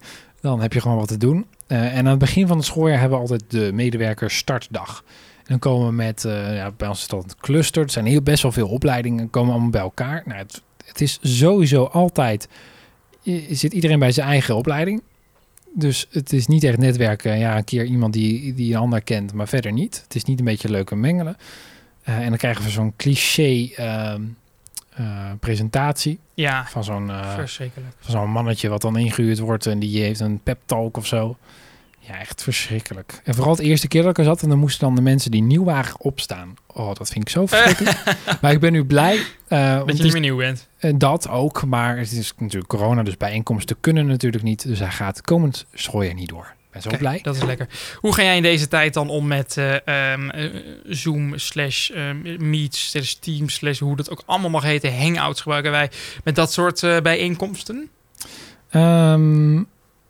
Dan heb je gewoon wat te doen. Uh, en aan het begin van het schooljaar hebben we altijd de medewerkers startdag. En dan komen we met, uh, ja, bij ons is cluster. Er zijn heel best wel veel opleidingen, komen allemaal bij elkaar. Nou, het, het is sowieso altijd, zit iedereen bij zijn eigen opleiding. Dus het is niet echt netwerken. Ja, een keer iemand die, die een ander kent, maar verder niet. Het is niet een beetje leuk en mengelen. Uh, en dan krijgen we zo'n cliché uh, presentatie. Ja, van zo'n uh, verschrikkelijk. Van zo'n mannetje wat dan ingehuurd wordt en die heeft een pep talk of zo. Ja, echt verschrikkelijk. En vooral het eerste keer dat ik er zat en dan moesten dan de mensen die nieuw waren opstaan. Oh, dat vind ik zo verschrikkelijk. maar ik ben nu blij. Uh, dat je niet meer nieuw bent. dat ook, maar het is natuurlijk corona, dus bijeenkomsten kunnen natuurlijk niet. Dus hij gaat komend schooljaar niet door ben zo okay, blij. Dat is lekker. Hoe ga jij in deze tijd dan om met uh, um, uh, Zoom slash uh, Meet slash Teams slash hoe dat ook allemaal mag heten. Hangouts gebruiken wij met dat soort uh, bijeenkomsten? Um,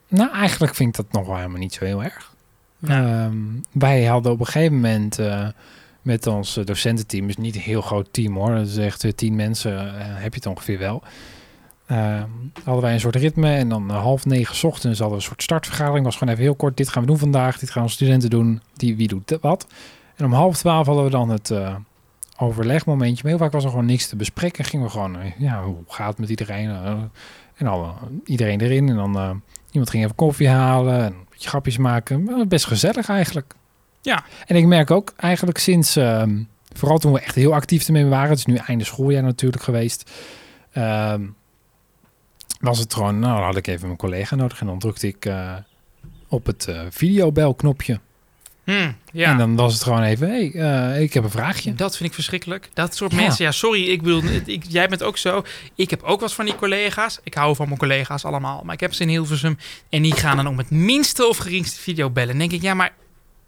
nou, eigenlijk vind ik dat nog wel helemaal niet zo heel erg. Ja. Wij hadden op een gegeven moment uh, met ons docententeam, is niet een heel groot team hoor, dat is echt tien mensen, heb je het ongeveer wel. Uh, hadden wij een soort ritme en dan uh, half negen ochtends hadden we een soort startvergadering. Was gewoon even heel kort, dit gaan we doen vandaag, dit gaan onze studenten doen, die, wie doet wat. En om half twaalf hadden we dan het uh, overlegmomentje. Maar heel vaak was er gewoon niks te bespreken. Gingen we gewoon, ja, hoe gaat het met iedereen? en dan iedereen erin en dan iemand ging even koffie halen en een beetje grapjes maken. Best gezellig eigenlijk. Ja. En ik merk ook eigenlijk sinds, ehm, vooral toen we echt heel actief ermee waren, het is nu einde schooljaar natuurlijk geweest ehm, was het gewoon, nou, dan had ik even mijn collega nodig en dan drukte ik uh, op het uh, videobelknopje. Hmm, ja. En dan was het gewoon even, hey, uh, ik heb een vraagje. Dat vind ik verschrikkelijk. Dat soort ja. mensen, ja, sorry, ik bedoel, ik, jij bent ook zo. Ik heb ook wat van die collega's. Ik hou van mijn collega's allemaal, maar ik heb ze in Hilversum en die gaan dan om het minste of geringste video bellen. Dan denk ik, ja, maar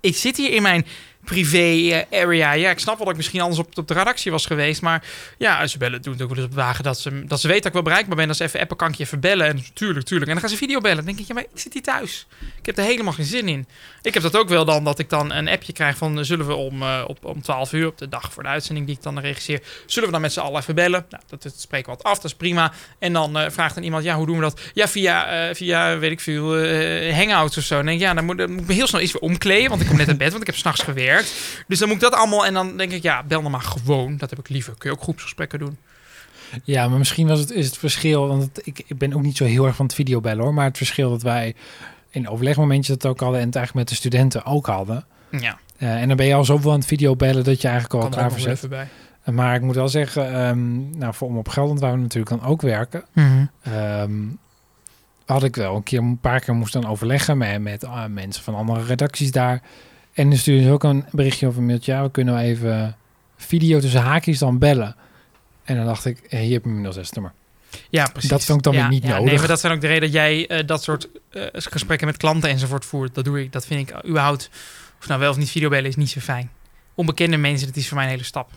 ik zit hier in mijn privé area. Ja, ik snap wel dat ik misschien anders op, op de redactie was geweest. Maar ja, ze bellen doen het ook wel eens op wagen dat ze, dat ze weten dat ik wel bereikbaar ben. Dat ze even appen, kan ik je even bellen. En tuurlijk, tuurlijk. En dan gaan ze video bellen. Dan denk ik, ja, maar ik zit hier thuis. Ik heb er helemaal geen zin in. Ik heb dat ook wel dan, dat ik dan een appje krijg van... zullen we om, uh, op, om 12 uur, op de dag voor de uitzending die ik dan regisseer... zullen we dan met z'n allen even bellen? Nou, dat, dat spreken we wat af, dat is prima. En dan vraagt dan iemand, ja, hoe doen we dat? Ja, via, via weet ik veel, hangouts of zo. Dan denk ik, ja, dan moet, moet ik me heel snel iets weer omkleden. Want ik kom net uit bed, want ik heb s'nachts gewerkt. Dus dan moet ik dat allemaal... En dan denk ik, ja, bel dan maar gewoon. Dat heb ik liever. Kun je ook groepsgesprekken doen. Ja, maar misschien was het, is het verschil... Want het, ik, ik ben ook niet zo heel erg van het videobellen hoor. Maar het verschil dat wij in overlegmomentjes dat ook hadden... en het eigenlijk met de studenten ook hadden. Ja. Uh, en dan ben je al zoveel aan het videobellen... dat je eigenlijk al klaar verzet. Bij. Maar ik moet wel zeggen... Um, nou, voor om op Gelderland waar we natuurlijk dan ook werken... Mm -hmm. um, had ik wel een keer een paar keer moest dan overleggen met, met uh, mensen van andere redacties daar. En dan stuurde ze ook een berichtje of een mailtje. Ja, we kunnen wel even video tussen haakjes dan bellen. En dan dacht ik, hey, hier heb je mijn 06 nummer. Ja, precies. Dat vond ik dan ja, weer niet ja, nodig. Nee, maar dat zijn ook de reden dat jij uh, dat soort uh, gesprekken met klanten enzovoort voert. Dat doe ik. Dat vind ik überhaupt, of nou wel of niet videobellen, is niet zo fijn. Onbekende mensen, dat is voor mij een hele stap.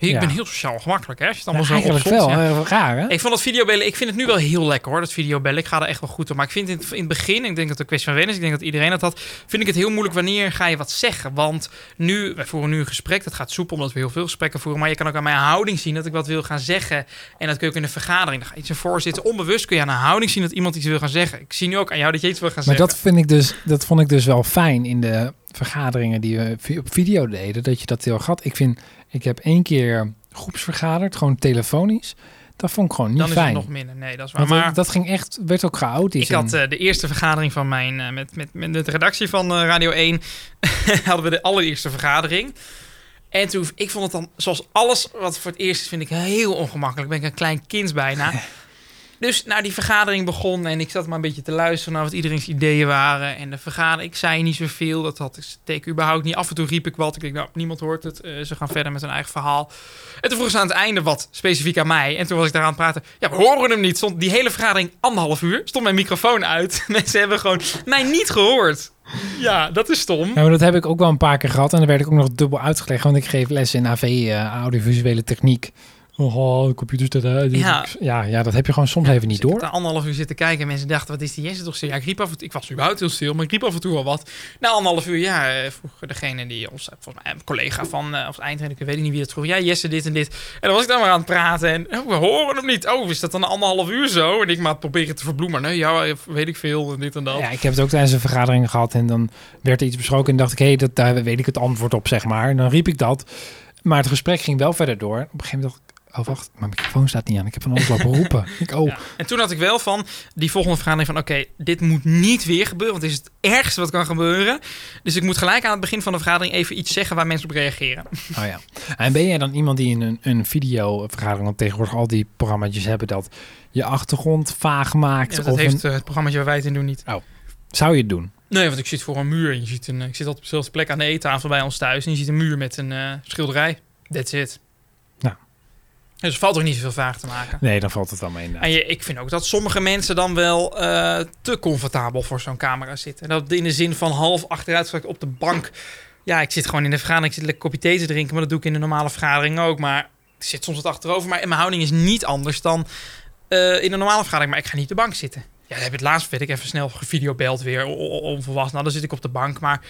Ik Ja. ben heel sociaal gemakkelijk, hè? Als je het Ja, allemaal zo eigenlijk opzomt, wel. ja. raar, hè? Ik vond dat videobellen, ik vind het nu wel heel lekker hoor, dat videobellen. Ik ga er echt wel goed op. Maar ik vind het in het begin, ik denk dat het een kwestie van wennen is, ik denk dat iedereen dat had, vind ik het heel moeilijk wanneer ga je wat zeggen. Want nu, wij voeren nu een gesprek, dat gaat soepel omdat we heel veel gesprekken voeren. Maar je kan ook aan mijn houding zien dat ik wat wil gaan zeggen. En dat kun je ook in een vergadering. Dan ga je iets ervoor zitten. Onbewust kun je aan een houding zien dat iemand iets wil gaan zeggen. Ik zie nu ook aan jou dat je iets wil gaan Maar zeggen. dat vind ik dus, dat vond ik dus wel fijn in de vergaderingen die we op video deden, dat je dat heel had. Ik vind, ik heb één keer groepsvergaderd, gewoon telefonisch. Dat vond ik gewoon niet Dan is fijn. het nog minder. Nee, dat is waar. Want Maar dat, ging echt, werd ook chaotisch. Ik had eh, de eerste vergadering van mijn, eh, met, met, met de redactie van eh, Radio 1, hadden we de allereerste vergadering. En toen, ik vond het dan, zoals alles wat voor het eerst is, vind ik heel ongemakkelijk. Ben ik een klein kind bijna. Dus nou, die vergadering begon en ik zat maar een beetje te luisteren naar wat iedereen's ideeën waren. En de vergadering, ik zei niet zoveel, dat had ik teken überhaupt niet. Af en toe riep ik wat, ik denk, nou, niemand hoort het. Eh, ze gaan verder met hun eigen verhaal. En toen vroegen ze aan het einde wat specifiek aan mij. En toen was ik daar aan het praten. Ja, we horen hem niet. Stond die hele vergadering anderhalf uur. Stond mijn microfoon uit. Mensen hebben gewoon mij niet gehoord. Ja, dat is stom. Ja, dat heb ik ook wel een paar keer gehad. En dan werd ik ook nog dubbel uitgelegd. Want ik geef les in AV, eh, audiovisuele techniek. Oh, de computer uit. Ja. Ja, ja, dat heb je gewoon soms even niet Dus ik heb door. anderhalf uur zitten kijken en mensen dachten, wat is die Jesse toch stil? Ja, ik riep af en toe, ik was überhaupt heel stil, maar ik riep af en toe al wat. Na anderhalf uur, ja, eh, vroeg degene die ons, eh, volgens mij een collega van, eh, of eindredacteur, ik weet niet wie het vroeg. Ja, Jesse, dit en dit. En dan was ik dan maar aan het praten en oh, we horen hem niet. Oh, is dat dan anderhalf uur zo? En ik maar proberen te verbloemen. Nee, ja, eh, weet ik veel en dit en dat. Ja, ik heb het ook tijdens een vergadering gehad. En dan werd er iets besproken. En dacht ik, hé, dat daar weet ik het antwoord op, zeg maar. En dan riep ik dat. Maar het gesprek ging wel verder door. Op een gegeven moment dacht ik, oh wacht, mijn microfoon staat niet aan. Ik heb van alles lopen roepen. Ik, oh, Ja. En toen had ik wel van die volgende vergadering van... oké, dit moet niet weer gebeuren, want is het ergste wat kan gebeuren. Dus ik moet gelijk aan het begin van de vergadering even iets zeggen... waar mensen op reageren. Oh ja. En ben jij dan iemand die in een, een videovergadering, want tegenwoordig al die programma's hebben dat je achtergrond vaag maakt? Ja, dat of heeft een, het programma waar wij het in doen niet. zou je het doen? Nee, want ik zit voor een muur. En je ziet een, ik zit altijd op dezelfde plek aan de eettafel bij ons thuis. En je ziet een muur met een eh, schilderij. That's it. Dus er valt ook niet zoveel vraag te maken. Nee, dan valt het mee inderdaad. En je, ik vind ook dat sommige mensen dan wel eh, te comfortabel voor zo'n camera zitten. En dat in de zin van half achteruit op de bank. Ja, ik zit gewoon in de vergadering, ik zit lekker kopje thee te drinken. Maar dat doe ik in de normale vergadering ook. Maar ik zit soms wat achterover. Maar mijn houding is niet anders dan eh, in een normale vergadering. Maar ik ga niet op de bank zitten. Ja, dan heb je het laatst, weet ik, even snel gevideobeld weer, o- o- onverwacht. Nou, dan zit ik op de bank. Maar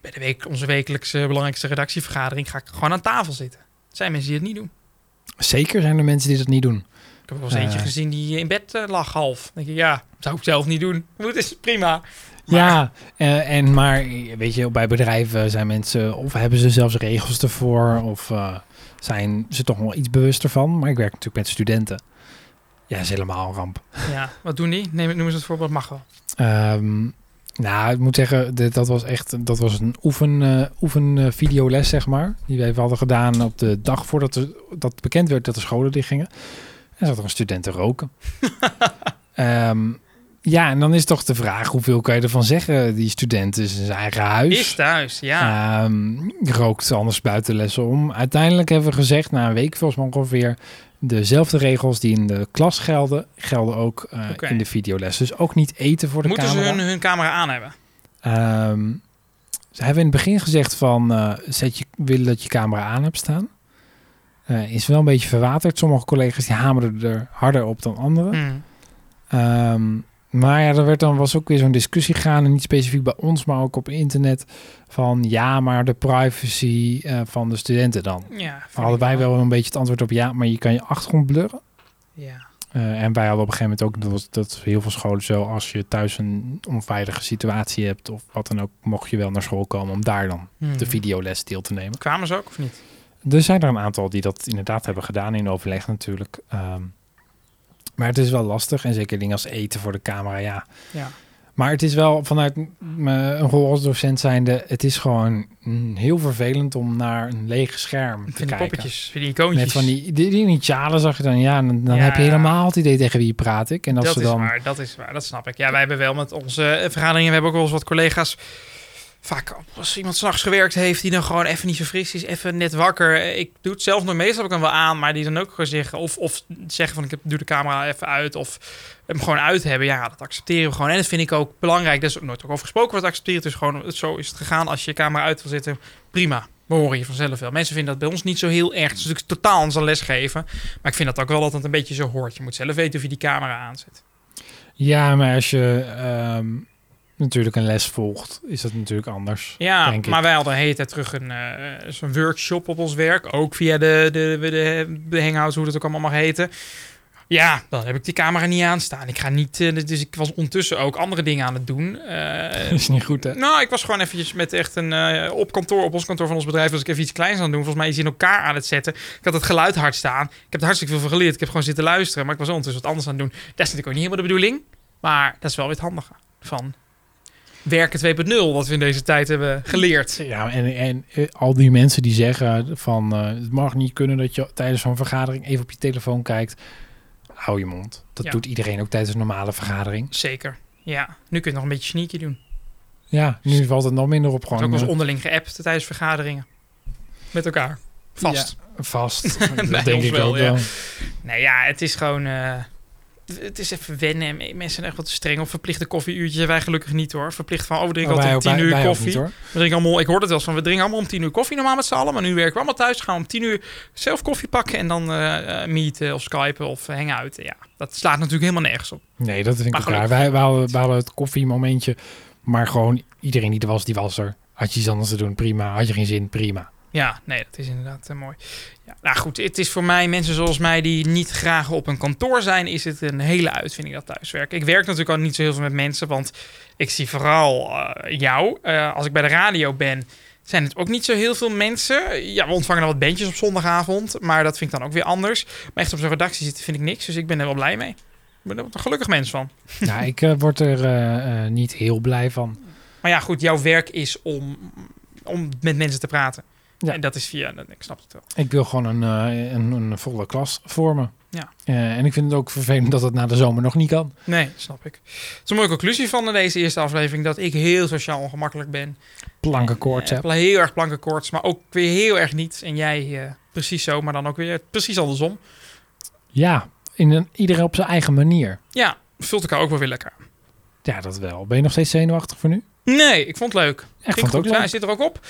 bij de week, onze wekelijkse belangrijkste redactievergadering ga ik gewoon aan tafel zitten. Er zijn mensen die het niet doen. Zeker zijn er mensen die dat niet doen. Ik heb wel eens eentje Eh. gezien die in bed eh, lag half. Dan denk je, ja, zou ik zelf niet doen. Goed, is prima. Maar- Ja, eh, en maar weet je, bij bedrijven zijn mensen of hebben ze zelfs regels ervoor of eh, zijn ze toch wel iets bewuster van. Maar ik werk natuurlijk met studenten. Ja, dat is helemaal een ramp. Ja, wat doen die? Neem, noem eens het voorbeeld, mag wel. Ehm, nou, ik moet zeggen, dit, dat was echt dat was een oefen, oefen videoles, zeg maar. Die we even hadden gedaan op de dag voordat er, dat bekend werd dat de scholen dichtgingen. En zat er een student te roken. Ehm, ja, en dan is toch de vraag, hoeveel kan je ervan zeggen? Die student is in zijn eigen huis. Is thuis, ja. Ehm, rookt anders buiten lessen om. Uiteindelijk hebben we gezegd, na een week volgens mij ongeveer... dezelfde regels die in de klas gelden, gelden ook eh, in de videoles. Dus ook niet eten voor de Moeten camera. ze hun, hun camera aan hebben? Ehm, ze hebben in het begin gezegd van... eh, zet je, willen dat je camera aan hebt staan. Eh, is wel een beetje verwaterd. Sommige collega's die hameren er harder op dan anderen. Ehm, maar ja, er werd dan was ook weer zo'n discussie gaan, en niet specifiek bij ons, maar ook op internet, van ja, maar de privacy eh, van de studenten dan. Ja, Hadden wij wel een beetje het antwoord op ja, maar je kan je achtergrond blurren. Ja. Eh, en wij hadden op een gegeven moment ook, dat dat heel veel scholen zo, als je thuis een onveilige situatie hebt of wat dan ook, mocht je wel naar school komen om daar dan Hmm. de videoles deel te nemen. Kwamen ze ook of niet? Er zijn er een aantal die dat inderdaad hebben gedaan in overleg natuurlijk. Ehm, maar het is wel lastig en zeker dingen als eten voor de camera, ja. Ja. Maar het is wel vanuit m- mijn rol als docent zijnde, het is gewoon mm, heel vervelend om naar een leeg scherm te kijken. poppetjes, vind die icoontjes. Met van die, die, die initialen zag je dan, ja, dan, dan Ja. heb je helemaal het idee tegen wie praat ik. En als dat ze is dan, waar, dat is waar, dat snap ik. Ja, wij hebben wel met onze eh, vergaderingen, we hebben ook wel eens wat collega's. Vaak als iemand s'nachts gewerkt heeft, die dan gewoon even niet zo fris is, even net wakker. Ik doe het zelf nog meestal heb ik dan wel aan, maar die dan ook gewoon zeggen, of, of zeggen van ik heb, doe de camera even uit, of hem gewoon uit hebben. Ja, dat accepteren we gewoon. En dat vind ik ook belangrijk. Daar is ook nooit over gesproken wordt accepteren. Is gewoon, zo is het gegaan. Als je je camera uit wil zitten, prima. We horen je vanzelf wel. Mensen vinden dat bij ons niet zo heel erg. Het is natuurlijk totaal anders dan lesgeven. Maar ik vind dat ook wel dat het een beetje zo hoort. Je moet zelf weten of je die camera aanzet. Ja, maar als je ehm, natuurlijk een les volgt, is dat natuurlijk anders. Ja, denk ik. maar wij hadden tijd terug een, eh, zo'n workshop op ons werk. Ook via de, de, de, hangouts, hoe dat ook allemaal mag heten. Ja, dan heb ik die camera niet aanstaan. Ik ga niet, eh, dus ik was ondertussen ook andere dingen aan het doen. Eh, Dat is niet goed, hè? nou, ik was gewoon eventjes met echt een op kantoor, op ons kantoor van ons bedrijf, was ik even iets kleins aan het doen. Volgens mij is in elkaar aan het zetten. Ik had het geluid hard staan. Ik heb er hartstikke veel van geleerd. Ik heb gewoon zitten luisteren, maar ik was ondertussen wat anders aan het doen. Dat is natuurlijk ook niet helemaal de bedoeling, maar dat is wel weer het handige van werken 2.0, wat we in deze tijd hebben geleerd. Ja, en, en eh, al die mensen die zeggen van eh, het mag niet kunnen dat je tijdens zo'n vergadering even op je telefoon kijkt. Hou je mond. Dat Ja. doet iedereen ook tijdens een normale vergadering. Zeker. Ja, nu kun je het nog een beetje sneaky doen. Ja, nu valt het nog minder op Het is ook gewoon. wel eh, onderling geappt tijdens vergaderingen. Met elkaar. Vast. vast. Nee, dat denk ik wel, ook ja. wel. Nee, ja, het is gewoon... het is even wennen. en Mensen zijn echt wat te streng op verplichte koffieuurtjes. Wij gelukkig niet hoor. Verplicht van, oh, we drinken wij altijd om tien uur koffie. niet, hoor. We drinken allemaal, ik hoorde het wel eens van, we drinken allemaal om tien uur koffie normaal met z'n allen. Maar nu werken we allemaal thuis. Gaan we om tien uur zelf koffie pakken en dan eh eh, meeten of skypen of uh, hangouten. Ja, dat slaat natuurlijk helemaal nergens op. Nee, dat vind ik raar. Wij, wij, hadden, wij hadden het koffiemomentje. Maar gewoon iedereen die er was, die was er. Had je iets anders te doen, prima. Had je geen zin, prima. Ja, nee, dat is inderdaad eh, mooi. Ja, nou goed, het is voor mij, mensen zoals mij die niet graag op een kantoor zijn, is het een hele uitvinding dat thuiswerken. Ik werk natuurlijk al niet zo heel veel met mensen, want ik zie vooral eh, jou. Eh, als ik bij de radio ben, zijn het ook niet zo heel veel mensen. Ja, we ontvangen dan wat bandjes op zondagavond, maar dat vind ik dan ook weer anders. Maar echt op zo'n redactie zitten vind ik niks, dus ik ben er wel blij mee. Ik ben er een gelukkig mens van. nou, ik word er niet heel blij van. Maar ja, goed, jouw werk is om, om met mensen te praten. Ja. En dat is via, ik snap het wel. Ik wil gewoon een, eh, een, een volle klas vormen. Ja. Eh, en ik vind het ook vervelend dat het na de zomer nog niet kan. Nee, snap ik. Het is een mooie conclusie van deze eerste aflevering. Dat ik heel sociaal ongemakkelijk ben. Plankenkoorts Eh, heb. pla- heel erg plankenkoorts, maar ook weer heel erg niet. En jij eh, precies zo, maar dan ook weer precies andersom. Ja, in een, iedereen op zijn eigen manier. Ja, vult elkaar ook wel weer lekker. Ja, dat wel. Ben je nog steeds zenuwachtig voor nu? Nee, ik vond het leuk. Ja, ik vond het ook. Ja, hij leuk. zit er ook op.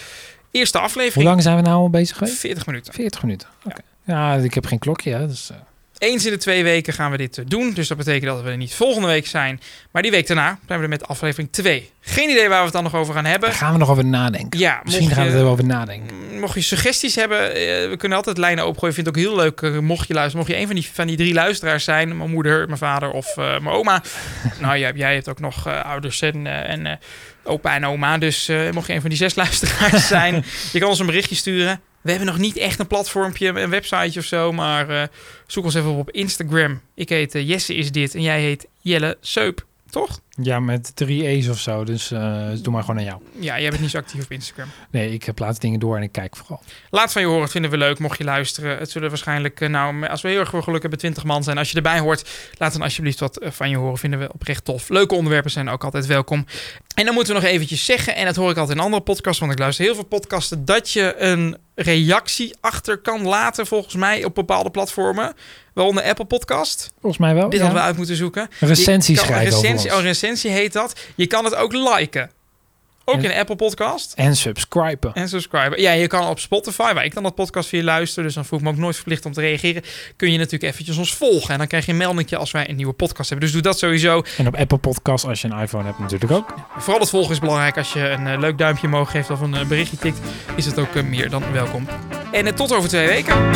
Eerste Hoe aflevering. lang zijn we nou al bezig geweest? 40 minuten. 40 minuten. Oké. Ja. ik heb geen klokje. Hè, dus, eh, Eens in de twee weken gaan we dit eh, doen. Dus dat betekent dat we er niet volgende week zijn. Maar die week daarna zijn we er met aflevering 2. Geen idee waar we het dan nog over gaan hebben. daar gaan we nog over nadenken. Ja, Misschien gaan we er over nadenken. Mocht je suggesties hebben, eh, we kunnen altijd lijnen opengooien. Ik vind het ook heel leuk, eh, mocht je luisteren. Mocht je een van die, van die drie luisteraars zijn, mijn moeder, mijn vader of mijn oma. nou, jij, jij hebt ook nog ouders en, en opa en oma. Dus mocht je een van die zes luisteraars zijn, je kan ons een berichtje sturen. We hebben nog niet echt een platformpje, een websiteje of zo, maar eh, zoek ons even op op Instagram. Ik heet eh, Jesse is dit en jij heet Jelle Seup, toch? Ja, met drie E's of zo. Dus eh, dus doe maar gewoon aan jou. Ja, jij bent niet zo actief op Instagram. Nee, ik plaats dingen door en ik kijk vooral. Laat van je horen, dat vinden we leuk. Mocht je luisteren, het zullen waarschijnlijk, eh, nou, als we heel erg veel geluk hebben, 20 man zijn. Als je erbij hoort, laat dan alsjeblieft wat eh, van je horen. Vinden we oprecht tof. Leuke onderwerpen zijn ook altijd welkom. En dan moeten we nog eventjes zeggen, en dat hoor ik altijd in andere podcasts, want ik luister heel veel podcasten, dat je een reactie achter kan laten, volgens mij, op bepaalde platformen. Waaronder Apple Podcast. Volgens mij wel. Dit ja. hadden we uit moeten zoeken. Een recensie kan- schrijven recensie, oh, een recensie heet dat. Je kan het ook liken. Ook En- in Apple Podcast. En subscriben. En subscriben. Ja, je kan op Spotify, waar ik dan dat podcast via luister, dus dan voel ik me ook nooit verplicht om te reageren, kun je natuurlijk eventjes ons volgen. En dan krijg je een meldingje als wij een nieuwe podcast hebben. Dus doe dat sowieso. En op Apple Podcast, als je een iPhone hebt, natuurlijk ook. Vooral het volgen is belangrijk. Als je een eh, leuk duimpje omhoog geeft of een eh, berichtje tikt, is het ook eh, meer dan welkom. En tot over twee weken.